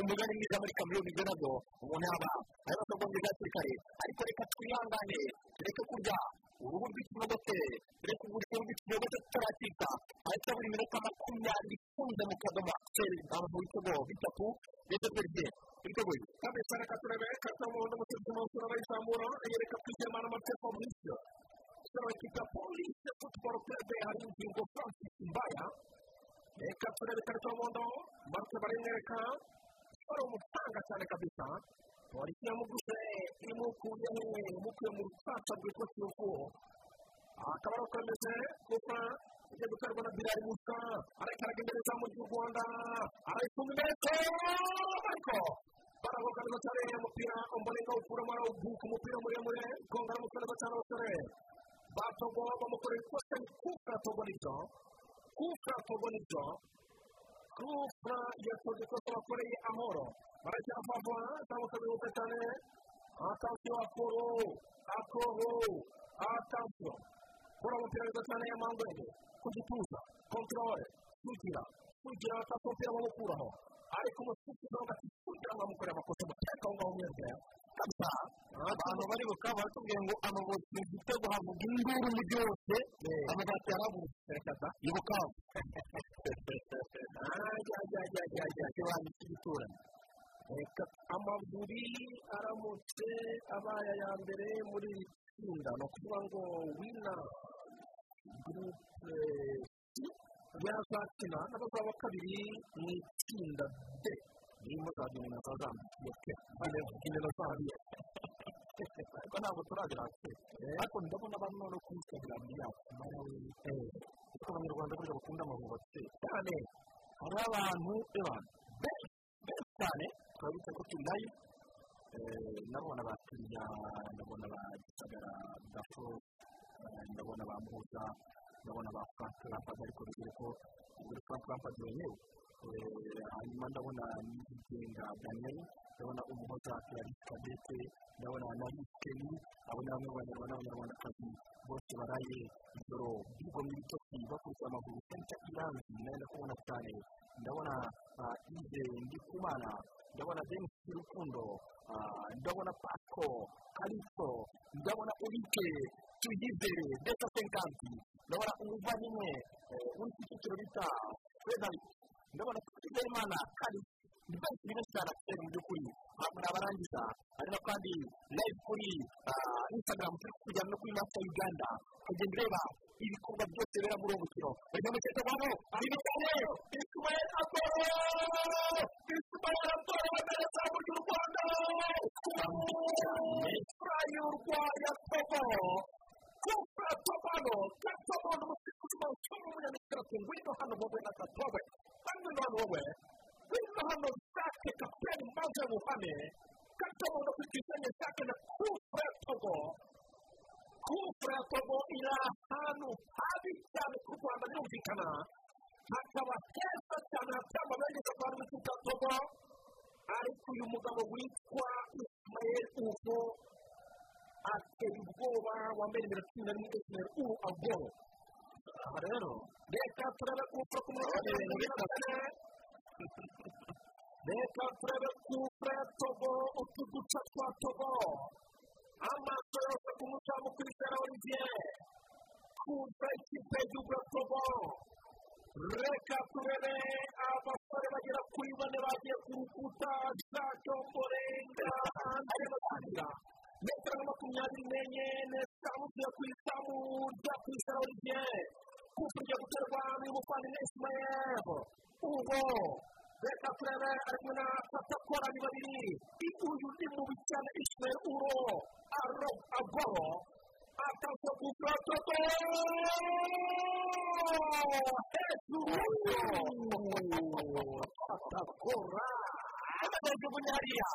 umugani mwiza muri kamiliyoni ibyo na byo umuntu yaba ariho akagombye hakiri kare ariko reka twihangane tureke kurya. Uruhu rw'ikinyogote tureke kurya uruhu rw'ikinyogote tutaratika ariko buri minota makumyabiri ifunze mu kadomo akiseri ahantu ibitego bitatu ndetse twebwe twiteguye kabisa reka turebe kata umuhondo umusifuzi umunsi urabazamura yereka amateka mu isi sura kita polisi futuboro kurebe hari ingingo francis mbaya reka turebe karita y'umuhondo marike barimwereka siporo umutanga cyane kabisa polisi yamuguse imukuye imukuye mu rucaca rwitwa kiyovu akaba ari ukomeze kuko ugiye guterwa na birari musa arekaraga imbere za mu gihugu rwanda arayikunda imbere ariko baravuga neza cyane umupira umboninga ukuramo arawubuka umupira muremure gonga aramuka neza cyane abasore batogo bamukorera ikosa kuka togo ni byo kuka togo ni byo kuka yakoze ikosa bakoreye amahoro baracyara vava cyangwa se bihuta cyane atansiyo akoro akoro atansiyo kora umupira neza cyane y'amangwende ku gituza kontorore sugira atatu umupira bamukuraho ariko umusifuzi nawe ati sugira bamukorera amakosa muteka aho ngaho mwese kabisa abantu bari bukaba baratubwiye ngo amaboti mu gitego havuga induru mu byose amabati yarabuze reka da ibukavu ikibanza cy'igituranyi reka amaguri aramutse abaye aya mbere muri iri tsinda. Ni ukuvuga ngo wina gurupe yazakina n'abazaba kabiri mu itsinda d. Irimo za gine na za zambiya ke gine na zambiya ariko ntabwo turagera ariko ndabona abantu no kuri instagram yacu kuko abanyarwanda burya bakunda amabubatse cyane hari abantu benshi cyane turabitse ko live. Ndabona ba kiriya ndabona ba gisagara dafo ndabona ba muhuza ndabona ba frank lampard ariko bigira ko buri frank lampard wemewe hanyuma ndabona n'igenga daniel ndabona umuhoza clarisse kadete ndabona na rikeni abo ni bamwe mu banyarwanda n'abanyarwandakazi bose baraye ijoro by'ubwo mu bitotsi bakurikiye amaguru senta iranzi na yo ndakubona cyane ndabona ize ndikumana ndabona denis rukundo ndabona pako kariso ndabona urike tuyizere deta senkanti ndabona umuvandimwe uri ku cyiciro bita frederic ndabona twizeyimana kari ni benshi cyane afite mu by'ukuri ntabwo nabarangiza hari na kandi live kuri instagram turi kujyana no kuri masta uganda. Ukagenda ureba ibikorwa byose bibera muri uwo mukino. Bari mu mukino wabo ari cyane ismael atoro ismael atoro bamereza mu ry'u rwanda! Y'urwaya togo! Kufa tobano! Katobano umusifuzi w'umutungo w'umunyamikirasi ngwino hano wowe na gatowe hano none wowe ngwino hano zake kapiteni mbaze buhane katobano ku gisenyi zake na kufa kufa togo iri ahantu habi cyane ku rwanda birumvikana hakaba heza cyane hateye amabengeza kwa rwitwa togo ariko uyu mugabo witwa ismael uvo ateye ubwoba wambaye nimero cumi na rimwe nimero uru agoro aha rero reka turebe kufa ku murongo wa kane reka turebe ya togo utu duca twa togo amaso yose ku mucamu kuri olivier kufa ikipe togo reka turebe abasore agiye ku rukuta zacyo mborenga arimo kwandika metero nka makumyabiri n'enye n'eshanu ziyo ku izamu rya kwizera olivier kuko ugiye guterwa n'umuvandimwe ismael ubwo reka turebe ari kumwe na satakora ni babiri uyu ni mubi cyane ismael uro aro agoro akaza gufata hejuru satakora agajugunya hariya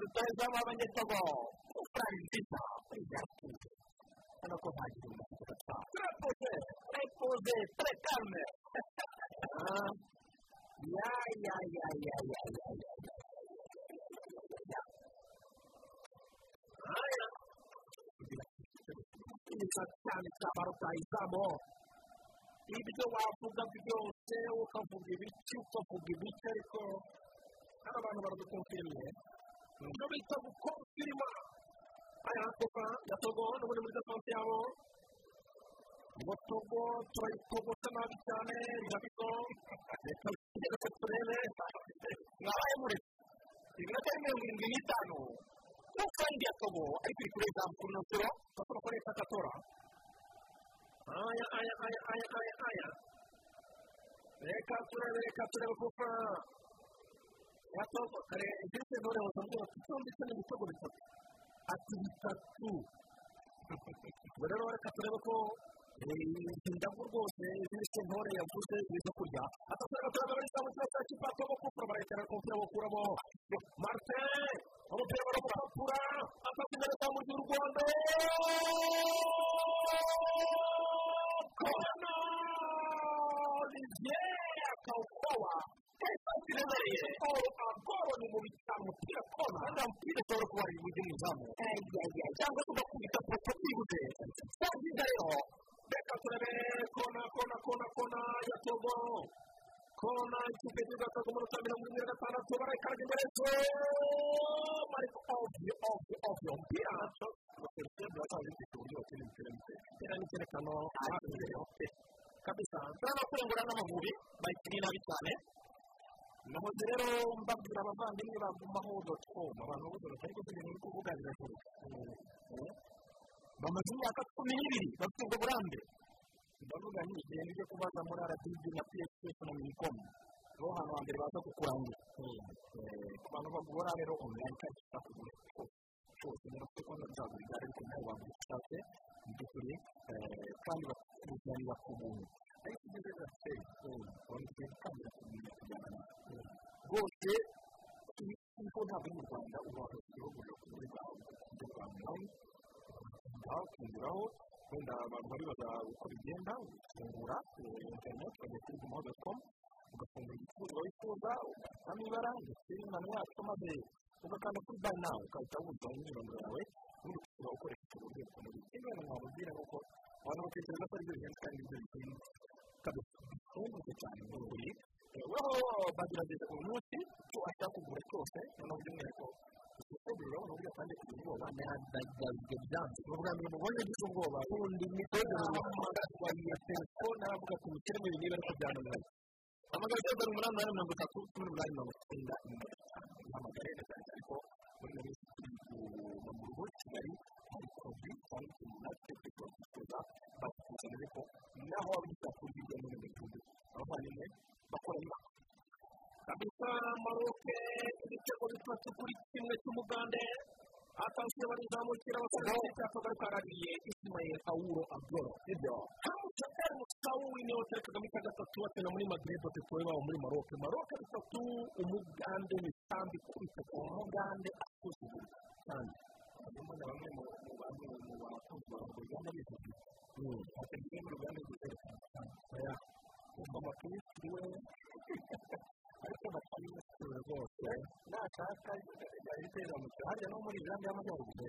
rutahizamu abanyetogo kufurari nziza hano ko ntagira umuntu turapoze turapoze turakarme ya ya ya ya ya ya ya haya nziza cyane cyaba rutahizamu ibyo wavuga byose ukavuga ibiki ukavuga ibiki ariko hano abantu baradukonfirime ibyo bita gukonfirima aya kopa ya togo n'ubundi muri defanse yabo ngo togo turayitogota nabi cyane irabizo reka reka turebe. Mwabaye muri iminota mirongo irindwi n'itanu. N'ukandi ya togo ariko iri kuri zamu kuri notero gasoro kuri leta gatora aya aya aya aya aya aya. Reka turebe reka turebe kopa ya togo kare ndetse ntore wazambwira ati cyo ndetse n'ibitego bitatu ati bitatu. Ubwo rero reka turebe ko indabo rwose z'ibiti ntore yavuze biza kurya atasanga turebe muri za mukino cya kipa togo kufura barayitera ku mupira bakuramo martin umupira baramukapura afata imbere za mu gihe u rwanda kona olivier akawukowa iremereye agoro ni mu bitaro umupira kona kandi umupira ushobora kuba ari mu izamu cyangwa se ugakubita poto byibuze sanziza rero reka turebe kona kona kona kona ya togo. Kona ikipe y'igihugu ya togo muri saa mirongo irindwi na gatandatu barayikaraga imbere zo ariko ovyo ovyo ovyo umupira umupira ni icyerekano kabisa. Turabona kurengura n'amavubi bayikinnye nabi cyane nahoze rero mbabwira abavandimwe bagumaho doti komu abantu bose batari kuvuga ibintu kuvuga birashoboka bamaze imyaka cumi n'ibiri bafite ubwo burambe ndavuga ni igihe ni byo kubaza muri rdb na psf na minikomu ni ho hantu hambere baza kukurangira ku bantu bagura rero online kandi ushaka kugura cyose muri sekonda byagura igare ariko nawe wagura ushatse mu by'ukuri kandi bakuzanira ku buntu ariko ibyo rero biraseye urabona kandi birakumenya kujyana nawe rwose kuko ntabwo ari mu rwanda uba wafite igihugu kuri bwawe ukagura ukinguraho wenda abantu baribaza uko bigenda ufungura interineti ukajya kuri gumaho doti komu ugafungura igicuruzwa wifuza ugashyiramo ibara ndetse n'ingano yacyo maze ugakanda kuri bayi nawe ugahita wuzuza imyirondoro yawe ubundi ukaba ukoresha icyo buryo bukomeye ikindi wenda mwamubwira ni uko abantu batekereza ko ari byo bihenze kandi ibyo bihenze bihenze cyane mu buri weho bagerageza buri munsi icyo ashaka kugura cyose noneho by'umwihariko urabona uburyo kandi kugira ubwoba ntihadagazwe byanze ni ubwa mbere mubonye ugize ubwoba ubundi imikorere ya telefone aravuga ati mukire mu niba ariko amagana zeru karindwi umunani umunani mirongo itatu cumi n'umunani mirongo icyenda imbere ihamagare neza ariko muri iyo minsi turi mu rugo kigali hari poroduwi cyangwa se natwe turi kuza bakuzanire ko naho waba ugishaka kurya ibyo muri kabisa maroke ibitego bitatu kuri kimwe cy'umugande atansiyo barizamukira abasore b'icyapa bari karariye isimayeli awuro abdoro ibyo hamutse eri musawuri ni we watari kagame ka gatatu batena muri magreb batetoye babo muri maroke maroke bitatu umugande misambi ikubita ku mugande asuzugura cyane harimo na bamwe mu bantu mu bakunzi ba uruganda bivuze bategereje mu ruganda rw'erekana cyane oya umva amakirisi we ariko bakiyisura rwose nashaka yahita yizamukira hariya no muri uganda y'amajyaruguru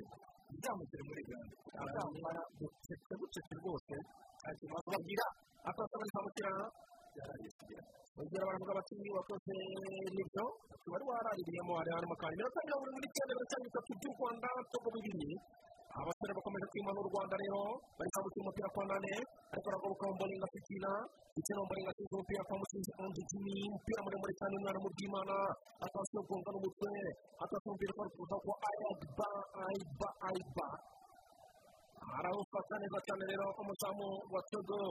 izamukire muri uganda azamara gucece gucece rwose bagira akasaba nizamukira yarayisigira bagira baravuga bati wakoze ni byo wari waraririyemo hari harimo kandi minota mirongo irindwi n'icyenda mirongo itanu n'itatu by'u rwanda togo bibiri abasore bakomeje kwima n'u rwanda rero bari kwambukira umupira kwa nane. Ariko aragoboka mboninga fitina. Ndetse na mboninga asize umupira kwa musinzi onzi jimmy. Umupira muremure cyane umwana mu bw'imana atasiyo gonga n'umutwe atasiyo umupira kwa kuza kwa ayagba ayba ayba arawufata neza cyane rero umuzamu wa togo.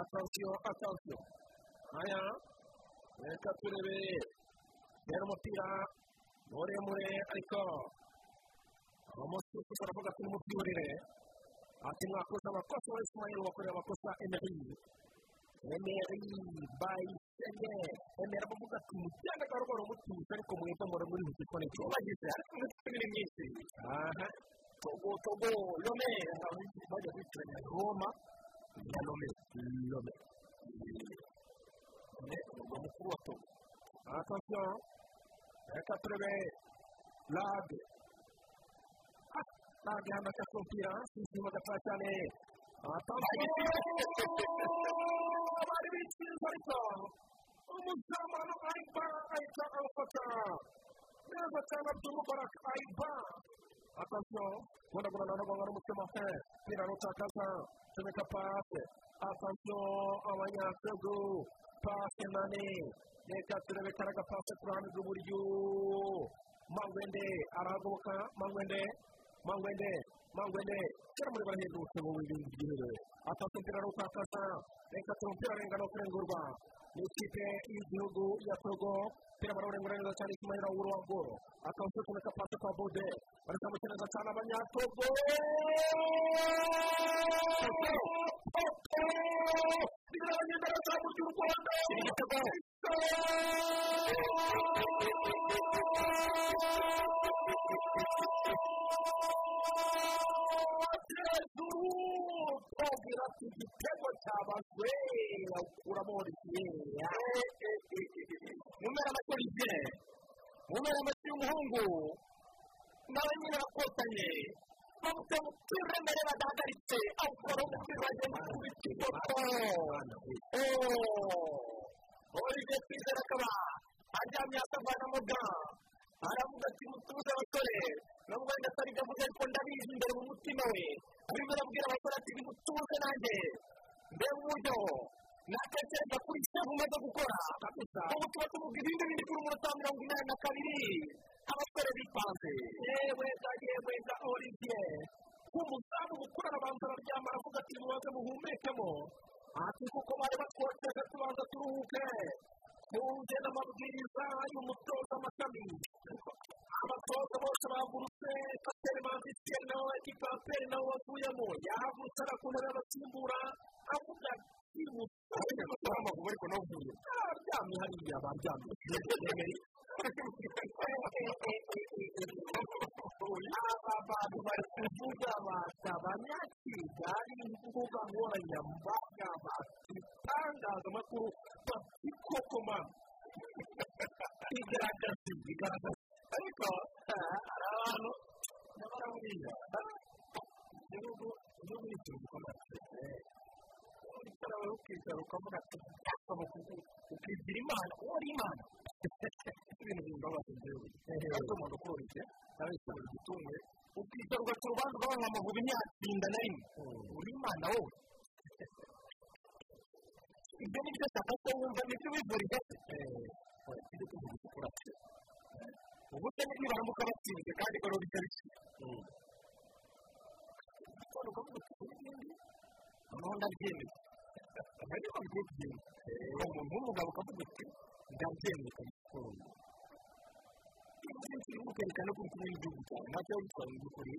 Atasiyo atasiyo aya reka turebe. Rero umupira muremure ariko umusifuzi aravuga ati nimubyiburire ati mwakoze amakosa wa isimayeli wakoreye amakosa emeri emeri bayisenge emeri aravuga ati mugende gahoro gahoro mutuje ariko mwebwe muri muri iki kone cyubagize ariko imitwe ni myinshi aha. Togo togo lome. Bajya bitiranya roma. Ya lome lome. Umurwa mukuru wa togo. Atasiyo reka turebe lage afashe umupira inyuma gatoya cyane bari bikinze ariko umuzamu hano ayiba ahita awufata neza cyane abdulmubarak ayiba atasiyo gundagura na nagongana umutima fe pira rutakaza tumika pase atasiyo abanyatego pase nane reka turebe karaga pase ku ruhande rw'iburyo mangwende arahagoboka mangwende mangwende mangwende kera muri barahindutse mu bintu by'ibirere atatu umupira arutakaza reka umupira arengana kurengurwa. Ni ikipe y'igihugu ya togo. Umupira barawurengura neza cyane ikimayira w'uruwagoro akawusi kumeka pase kwa bode barazamuka neza cyane abanyatogo rwanda igitego tubwira ati igitego cyabazwe awukuramo olivier mumera amashyi olivier mumera amashyi y'umuhungu nawe nyine bakotanye bamutse umupira uremereye badahagaritse awukora umupira bagenda kubita ifoto olivier twizera akaba aryamye akavanamo ga aravuga ati mutuze abasore nubwo wenda atari byo avuga ariko ndabizi imbere mu mutima we arimo arabwira abasore ati nimutuze nanjye mbega uburyo natekereza kuri sefu umaze gukora ubu tuba tuvuga ibindi bindi kuri umunota wa mirongo inani na kabiri abasore bipanze yewe yewe ga olivier nk'umuzamu mukuru arabanza araryama aravuga ati mubanze muhumekemo ati kuko bari batwoteje tubanza turuhuke. Twumve n'amabwiriza y'umutoza amashami abatoza bose bahagurutse kapitene manzitiyeri nawe ekipaperi nawe wavuyemo yahagurutse ntebe y'abasimbura avuga ati mutoza w'amaguru ariko nawe uvuye aryamye hariya baryamye aba bantu bari kuvuga batabanya kigali imbuga nkoranyambaga bafite itangazamakuru bafite kokoma igaragaza igaragaza ariko hari abantu nyamara buriya igihugu igihugu ni ikintu gikomeye wicara wowe ukicara ukavuga ati ukigira imana uwo ari imana ibintu bimbabaza njyewe ariko umuntu ukoroshye nawe yicara igitunge ukicara ugaca urubanza ugabanwa amavubi ntiyatsinda na rimwe uri imana wowe ibyo ni byo shaka ko wumva ni byo wivuriza ibyo kuvuga ukora ubu se nibaramuka batsinze kandi ko rero bitari none ukavuga uti n'ibindi noneho ndabyemeye abari bambaye kugenda umuntu w'umugabo ukavuga uti ndabyemeye ukabikora ibyo kirimo kwerekana ko uri kumwe n'igihugu cyawe ntacyo witwaye mu by'ukuri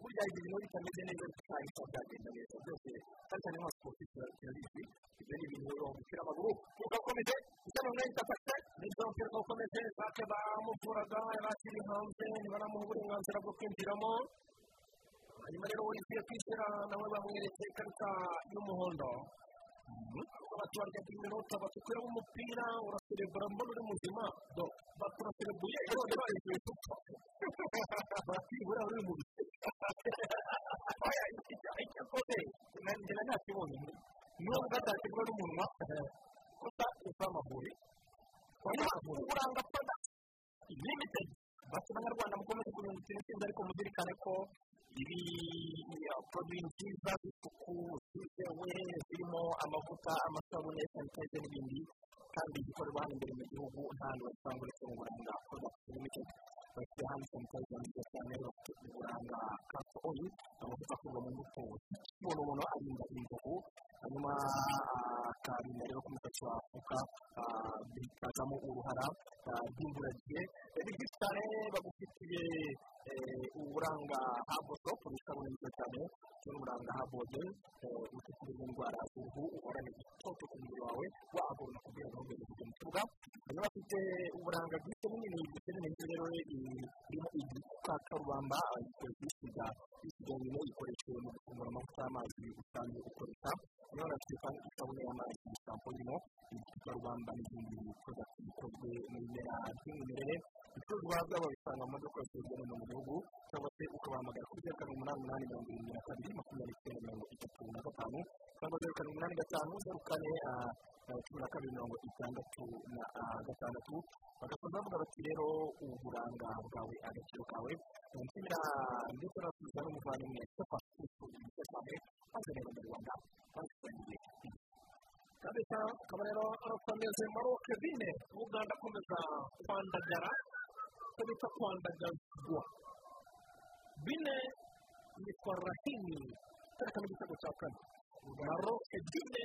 burya igihe ibintu bitameze neza bitwaye ko byagenda neza byose kandi cyane nka siporo turabizi ibyo ni ibintu umupira w'amaguru ugakomeze gusa noneho itafashe ni byo umupira ugakomeze sake bamuvuraga yari akiri hanze ntibaramuha uburenganzira bwo kwinjiramo hanyuma rero wifitiye kwishyura nawe bamweretse ikarita y'umuhondo abaturage b'iminota batukuramo umupira uraserebura mbona uri muzima. Do baturaserebuye none barishyuye dupfa batibura uri mu icyo akoze nanjye ntakibonye niba ugatakirwa n'umunwa gusa usa amavubi uranga product limited. Bati abanyarwanda mukomeze kurindira intsinzi ariko muzirikane ko ibi poroduwi nziza z'isuku zizewe zirimo amavuta amasabune sanitayiza n'ibindi kandi zikorerwa hano imbere mu gihugu nta hantu basanga uretse mu buranga porodakiti limitedi bafite hano sanitayiza nziza cyane bafite uburanga kato oyi amavuta akorwa mu mbuto z'ikibona umuntu arinda inzovu hanyuma akarinda rero ko umusatsi wafuka bikazamo uruhara rw'imburagihe ni byiza cyane bagufitiye uburanga habo sopu isabune nziza cyane n'uburanga habo jeri ufite indwara z'uruhu uhorana igitoto ku mubiri wawe wahagurana kugira ngo ntugende kujya mu kibuga hanyuma bafite uburanga bwite n'ibintu bigizwe n'ibintu rero birimo igikakarubamba igikoresho bisiga bisiga nyine gikoreshejwe mu gufungura amavuta y'amazi usanzwe ukoresha hanyuma bafite kandi isabune y'amazi sampo irimo igikakarubamba n'izindi porodakiti bikozwe mu bimera by'umwimerere ibicuruzwa byabo babisanga mu no hino mu gihugu cyangwa se ukabahamagara kuri zeru karindwi umunani umunani mirongo irindwi na kabiri makumyabiri n'icyenda mirongo itatu na gatanu cyangwa zeru karindwi umunani gatanu zeru kane cumi na kabiri mirongo itandatu na gatandatu bagasoza bavuga bati rero uburanga bwawe agaciro kawe. Nshimira ndetse n'abasubiza n'umuvandimwe sofa nziza cyane maze rero mu rwanda bazisangiye kabisa akaba rero arakomeze maroke bine uganda akomeza kwandagara icyo bita kwandagazwa bine yitwa rahimi kereka n'igitego cya kane maroke bine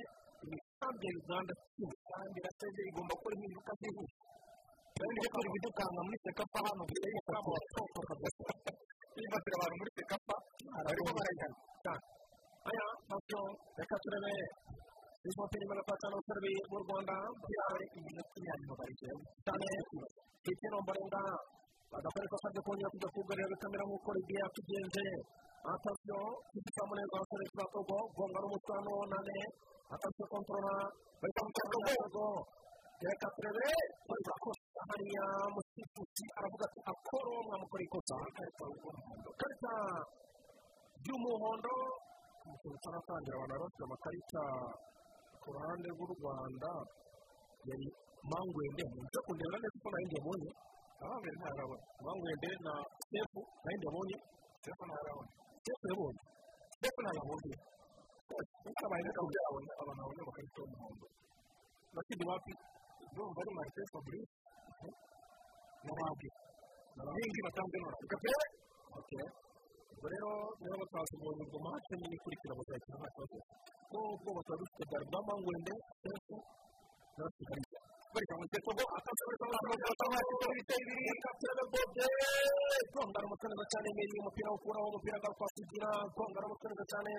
ni kandi uganda kimwe kandi iraseze igomba gukora impinduka zihuse kandi iyo turi kudukanga muri sekapa hano mbere y'uko basohoka kabisa. Bifatira abantu muri sekapa barimo barajyana cyane aya ntabwo reka turebe ifoto irimo gatanu serivisi mu rwanda byari iminota imyanya barigera cyane hirya no mbarenga bagakora ikosa ryo kongera kujya kugarira kamera nk'uko rigiye yatugenje atasiyo kizikamu neza abasore ba togo gonga n'umucano nane atasiyo kontorora bahita mu togo reka turebe bari kosa hariya musifusi aravuga ati akoro mwamukora ikosa karita ry'umuhondo umusoro utaratangira abantu bafite amakarita ku ruhande rw'u rwanda yari mangwende nzi kundeba neza ko na yo ndabonye abambere ntarabona mangwende na sefu na yo ndabonye sefu ntarabona sefu yabonye sefu ntarabonye ukabaye neza kubyabona abantu babonye amakarita y'umuhondo bakindi wapi ndumva ari marite fabrice n'abandi n'abahingi batanzwe n'abandi kapere okay ubwo rero niba batazibonye ubwo mace nyine ikurikira bazakina nta kibazo nubwo bataba dufite darba mangwende sefu bari mu gitogo akazi bari kumwe n'abantu bafite ibiri kapitene bode kongana umukaneza cyane imbere y'umupira ukuraho umupira agaruka kugira kongana umukaneza cyane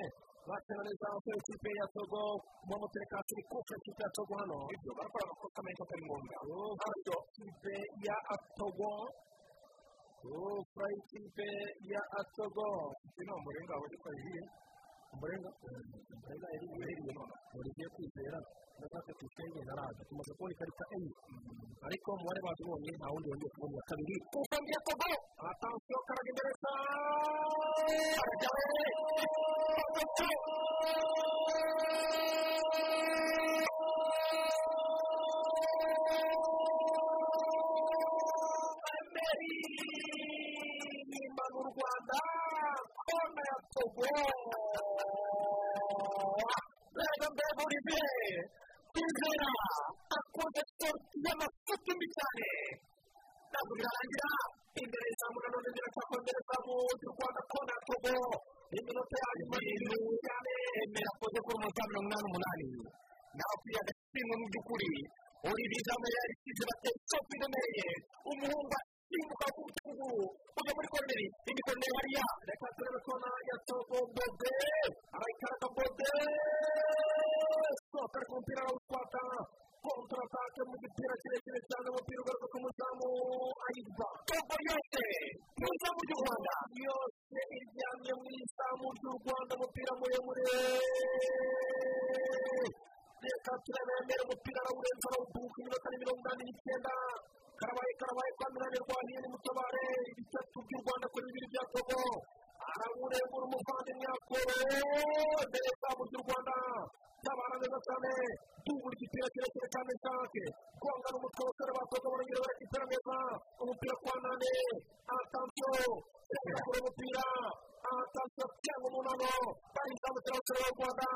bakina neza ku ikipe ya togo mu mutereka kiri kuko ikipe ya togo hano ibyo barakora amakosa menshi atari ngombwa hano ikipe ya togo furayi ikipe ya togo ino umurenga wabonye ko yahiye umurenga umurenga yari yiheriye none urigiye kwizera ndashaka tuyisenge naraza tumaze kubona ikarita enye ariko umubare bazibonye nta wundi wongeye kubona iya kabiri ngiye togo atansiyo karaga imbere sa nimba mu rwanda ya togo reba mbega olivier kwizera akoze sorti y'amafuti mbi cyane ntabwo birarangira imbere y'izamu nanone ziracyakongera izamu ry'u rwanda kona ya nyuma y'ibintu cyane emera akoze kuri umunota wa mirongo inani n'umunani nawe akwiye agashimwe mu by'ukuri olivier izamu yari bateye isopi iremereye umuhungu hariya reka turebe kona ya togo bode arayikaraga bode sohoka ariko umupira arawutwata kontaratake mu gipira kirekire cyane umupira ugaruka ku muzamu ayiva togo yose mu izamu ry'u rwanda yose iryamye mu izamu ry'u rwanda umupira muremure. Reka turebe mbere umupira arawurenza arawuduka iminota ni mirongo inani n'icyenda. Karabaye karabaye kwa rwaniye mutabare ibitatu by'u rwanda kuri bibiri bya togo arawurengura umuvandimwe akoro imbere y'izamu ry'u rwanda tabara neza cyane dubura igipira kirekire cyane nshake gongana umutwe w'abasore ba togo barongera barakipira neza umupira kwa nane. Atansiyo kure umupira atansiyo cyangwa umunano bayizamukira abasore b'u rwanda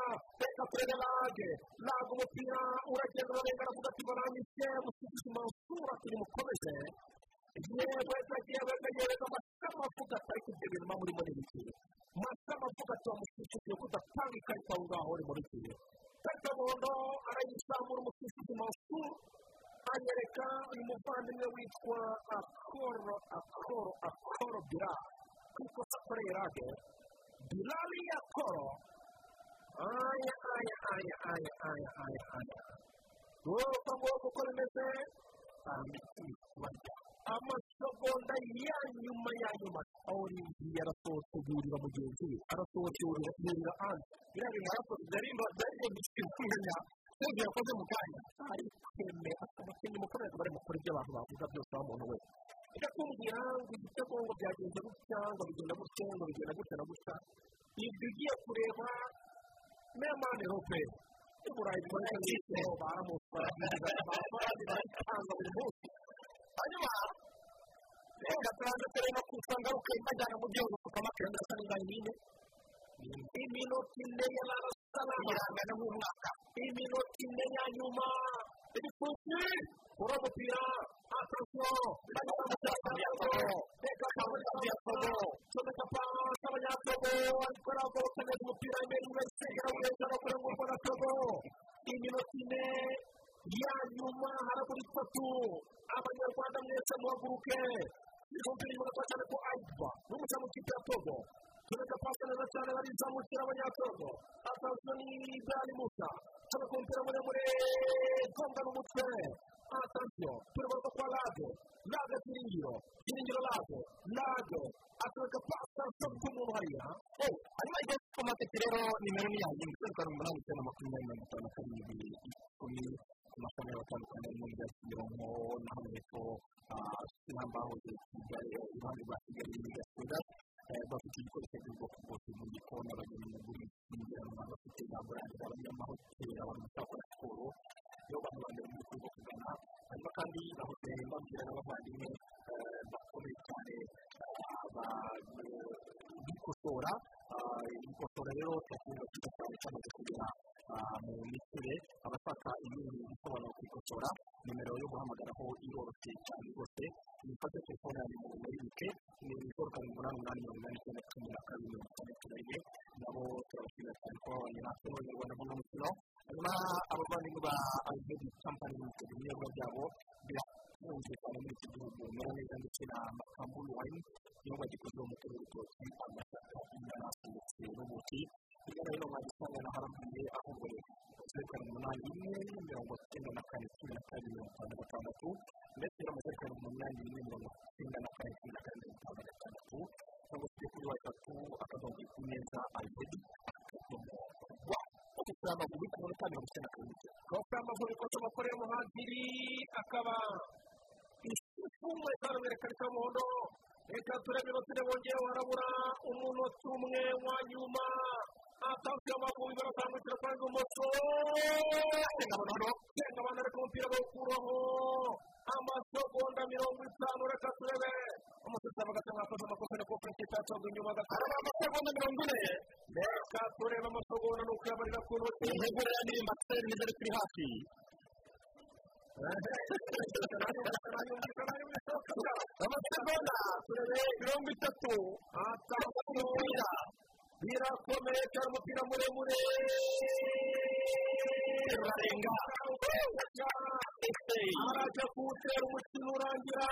reka turebe lage. Lage umupira uragenda urarenga aravuga ati barangije musigizi mansura turi mukomeze. Yewe yewe yewe amasama avuga ati ariko ibyo bintu muri muri iki gihe amasama avuga ati wamusigiye kudatanga ikarita aho ngaho uri muri gihe ikarita muhondo arayizamura umusigizi mansura anyereka uyu muvandimwe witwa akoro akoro akoro bira ku ikosa akoreye rage birari akoro aya aya aya aya aya aya aya urumva ngo uko bimeze amasegonda ya nyuma ya nyuma aho rinjiye arasohotse yurira mugenzi we. Arasohotse yurira andi biriya bintu byari byari bifite kumenya ibyo yakoze mu kanya. Ari kwemera abakinnyi mukomeze bari gukora ibyo abantu bavuga byose aho umuntu wese reka kumbwira ngo igitego ngo byagenze gutya ngo bigenda gutya ngo bigenda gutya na gutya. Ibyo ugiye kureba memani rope i burayi bwose yitwa baramusaragiriza amafaranga baratanga buri munsi hanyuma reka turaza tureba ku ngaruka ibajyana mu gihugu tukamakira ndetse nini iminota ine y'amarasarama irangana nk'umwaka iminota ine ya nyuma atansiyo banyura mu cyapa yakobo reka kaburimbo yakobo comeka pasi abanyatogo ariko ntabwo bakeneye umupira imbere wese yarabureza no kurengurwa na togo iminota ine ya nyuma harabura itatu abanyarwanda mwese muhaguruke ikumvira inyuma cyane ko ayiva n'umucamu kipe ya togo tureka pasi neza cyane barizamukira abanyatogo atansiyo ni bwari musa. Tureka umupira muremure gonga n'umutwe atansiyo tureba kwa lage. Lage kiringiro kiringiro lage. Lage. Atureka pasi atansiyo bw'umuntu hariya hanyuma igihe cy'amateke rero nimero ni yanjye zeru karindwi umunani icyenda makumyabiri mirongo itanu na karindwi icumi amashami atandukanye muri ya kimironko na hano hepfo sinamba hoze kigali iruhande rwa kigali n'igasuda bafite ibikoresho by'ubwoko bwose mu gikoni abageni mu guri injyana bafite za buranje abanyamahoteli abantu bakora siporo niyo bantu ba mbere mu gihugu kugana hanyuma kandi na hoteli mbabwira n'abavandimwe bakomeye cyane bikosora bikosora rero turakunda kwita cyane cyamaze kugera mu misire abashaka ibindi bisobanuro kwikosora nimero yo guhamagaraho iroroshye cyane rwose mufate telefone yanjye mu murike ni zeru karindwi umunani umunani mirongo inani icyenda cumi na kabiri mirongo itandatu na rimwe nabo turabashimira cyane ko babanye natwe muri uno mukino. Hanyuma abavandimwe ba ayivedi kampani rimwe mirongo icyenda na kane cumi na kabiri mirongo itanu na gatandatu ndetse no mu zeru karindwi umunani rimwe mirongo icyenda na kane cumi na kane mirongo itanu na gatandatu cyangwa se kuri wa gatatu akadomo neza ayivedi akadomo rwa umupira w'amaguru ku munota mirongo icyenda na karindwi umupira w'amaguru ikoze amakorera umuhagiri akaba ifungwa itanu mwerekana y'umuhondo reka turebe inota ine bongeyeho harabura umunota umwe wa nyuma atansiyo amavubi baratambukira kwa ibumoso senga abantu ariko umupira bawukuraho amasegonda mirongo itanu reka turebe umusatsi bagasa nk'akoze amakosa ni kuko ikipe yacoga inyuma gataraba amasegonda mirongo ine reka turebe amasegonda ni ukuyabarira ku ntoki intego ya ndirimbo ateri nizere turi hafi amasegonda turebe mirongo itatu atandatu umupira birakomeye cyane umupira muremure. Urarenga arajya kuwutera umukino urangira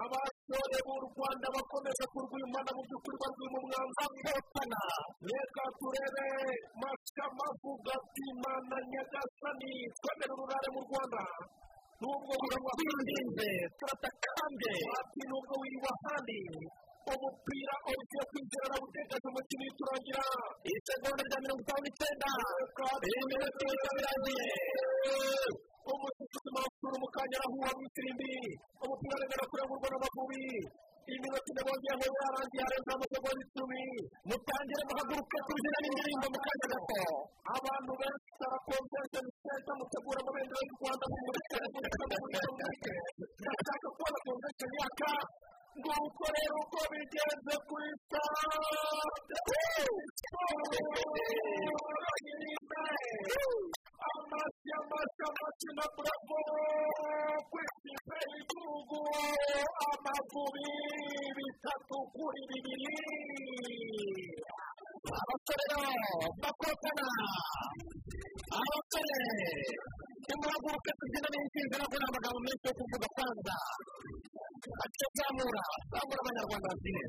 abasore b'u rwanda bakomeje kurwimana mu by'ukuri barwima umwanzi akotana reka turebe masamavuga ati mana nyagasani. Twemere ururare mu rwanda. Nubwo wirinze turatakambye ati nubwo wiriwe ahandi. Umupira ugiye kwinjira arawutegereje umukino uhita urangira isegonda rya mirongo itanu n'icyenda? Iminota ihita birangiye. umusifuzi makuru mu kanya arahuha mu ifirimbi umupira aremera kurengurwa n'amavubi. Iminota ine bongeyeho yarangiye harenze amasegonda icumi. Mutangire muhaguruke tubyina n'indirimbo mu kanya gato. Abantu benshi sara konvensheni senta mutegura amabendera y'u rwanda mu murike ndashaka kubona konvensheni yaka nguko rero uko bigenze ku isitade amashyi amashyi amashyi na buravo ku ikipe y'igihugu amavubi bitatu kuri bibiri. Abasore bakotana abasore nimuhaguruke tubyina n'intsinzi ntabwo ni amagambo menshi yo kuvuga kwanza ati zamura zamura abanyarwanda babyine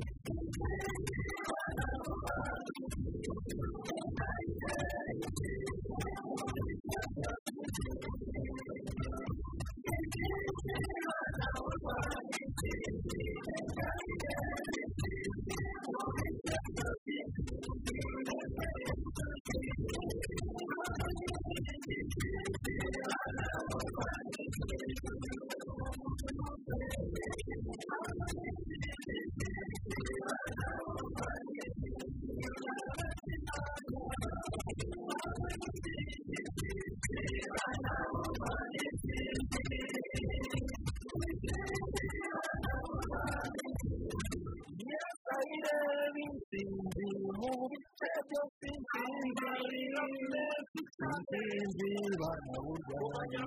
intsinzi bana burwanya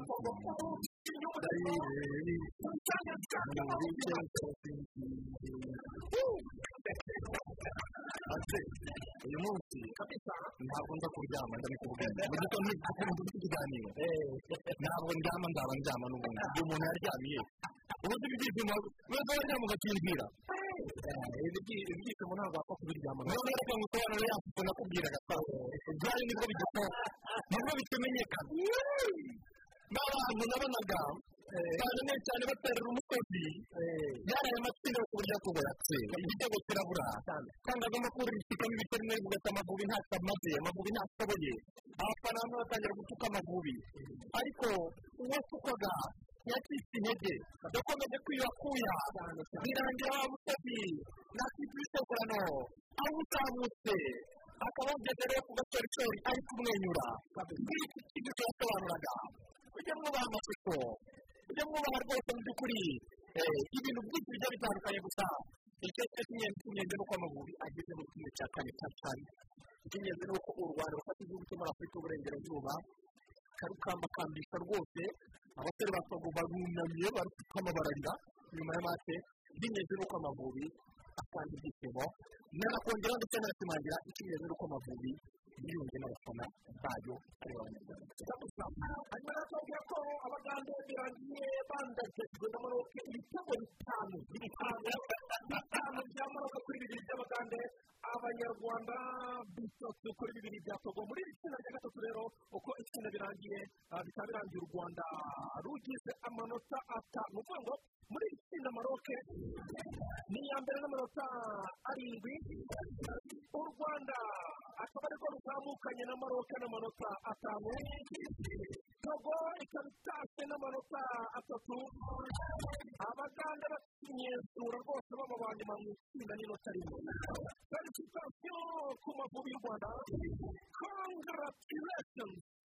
ndayireba mu intsinzi ate uyu munsi ntabwo nza kuryama ndabikubwira mu gitondo ufite ikiganiro ntabwo ndyama nzaba ndyama n'ubundi umuntu yaryamiye ubundi ibyishimo wese waryama ugasinzira ibyishimo ntabwo wapfa kubiryama noneho reka ngusobanurire ya foto nakubwiraga sawa byari ni bwo bigikora ni bwo bikimenyekana n'abantu nabonaga cyane cyane baterera umusozi yaraye amatsinda yo ku buryo atubuyatse igitego kirabura kandi ibice bimwe bivuga ati amavubi ntacyo amaze amavubi ntacyo ashoboye abafana bamwe batangira gutuka amavubi ariko uwasukwaga yacitse intege yakomeje kwiyakuya. Birangira wa musozi nakita ibisekurano aho uzamutse akaba rero ku gasorishori ari kumwenyura. Kuri iki kigo cyasobanuraga ujye mwubaha amashusho ujye mwubaha rwose mu by'ukuri. Ibintu byinshi bigiye bitandukanye gusa. Icyo cyo cy'ingenzi ni uko amavubi ageze mu kimwe cya kane cya kane icy'ingenzi ni uko u rwanda rufata igihugu cyo muri afurika y'uburengerazuba karukambakambisha rwose. Abasore ba togo barunamye barupfukama bararira nyuma y'amate icy'ingenzi ni uko amavubi atanga ibyishimo nanakongera ndetse nanashimangira icy'ingenzi ni uko amavubi yiyunze n'abafana bayo ari abanyarwanda hanyuma natubwiye ko abagande birangiye bandagajwe na maroke ibitego bitanu bitanu bitanu bya maroke kuri bibiri by'abagande abanyarwanda bitatu kuri bibiri bya togo muri iri tsinda rya gatatu rero uko itsinda birangiye bikaba birangiye u rwanda rugize amanota atanu ni ukuvuga ngo muri iri tsinda maroke ni iya mbere n'amanota arindwi u rwanda akaba ariko ruzamukanye na maroke n'amanota atanu. Togo ikaba itashe n'amanota atatu. Abagande bakinyenzura rwose baba ba mu itsinda n'inota rimwe. Felicitasiyo ku mavubi y'u rwanda. Congratulations.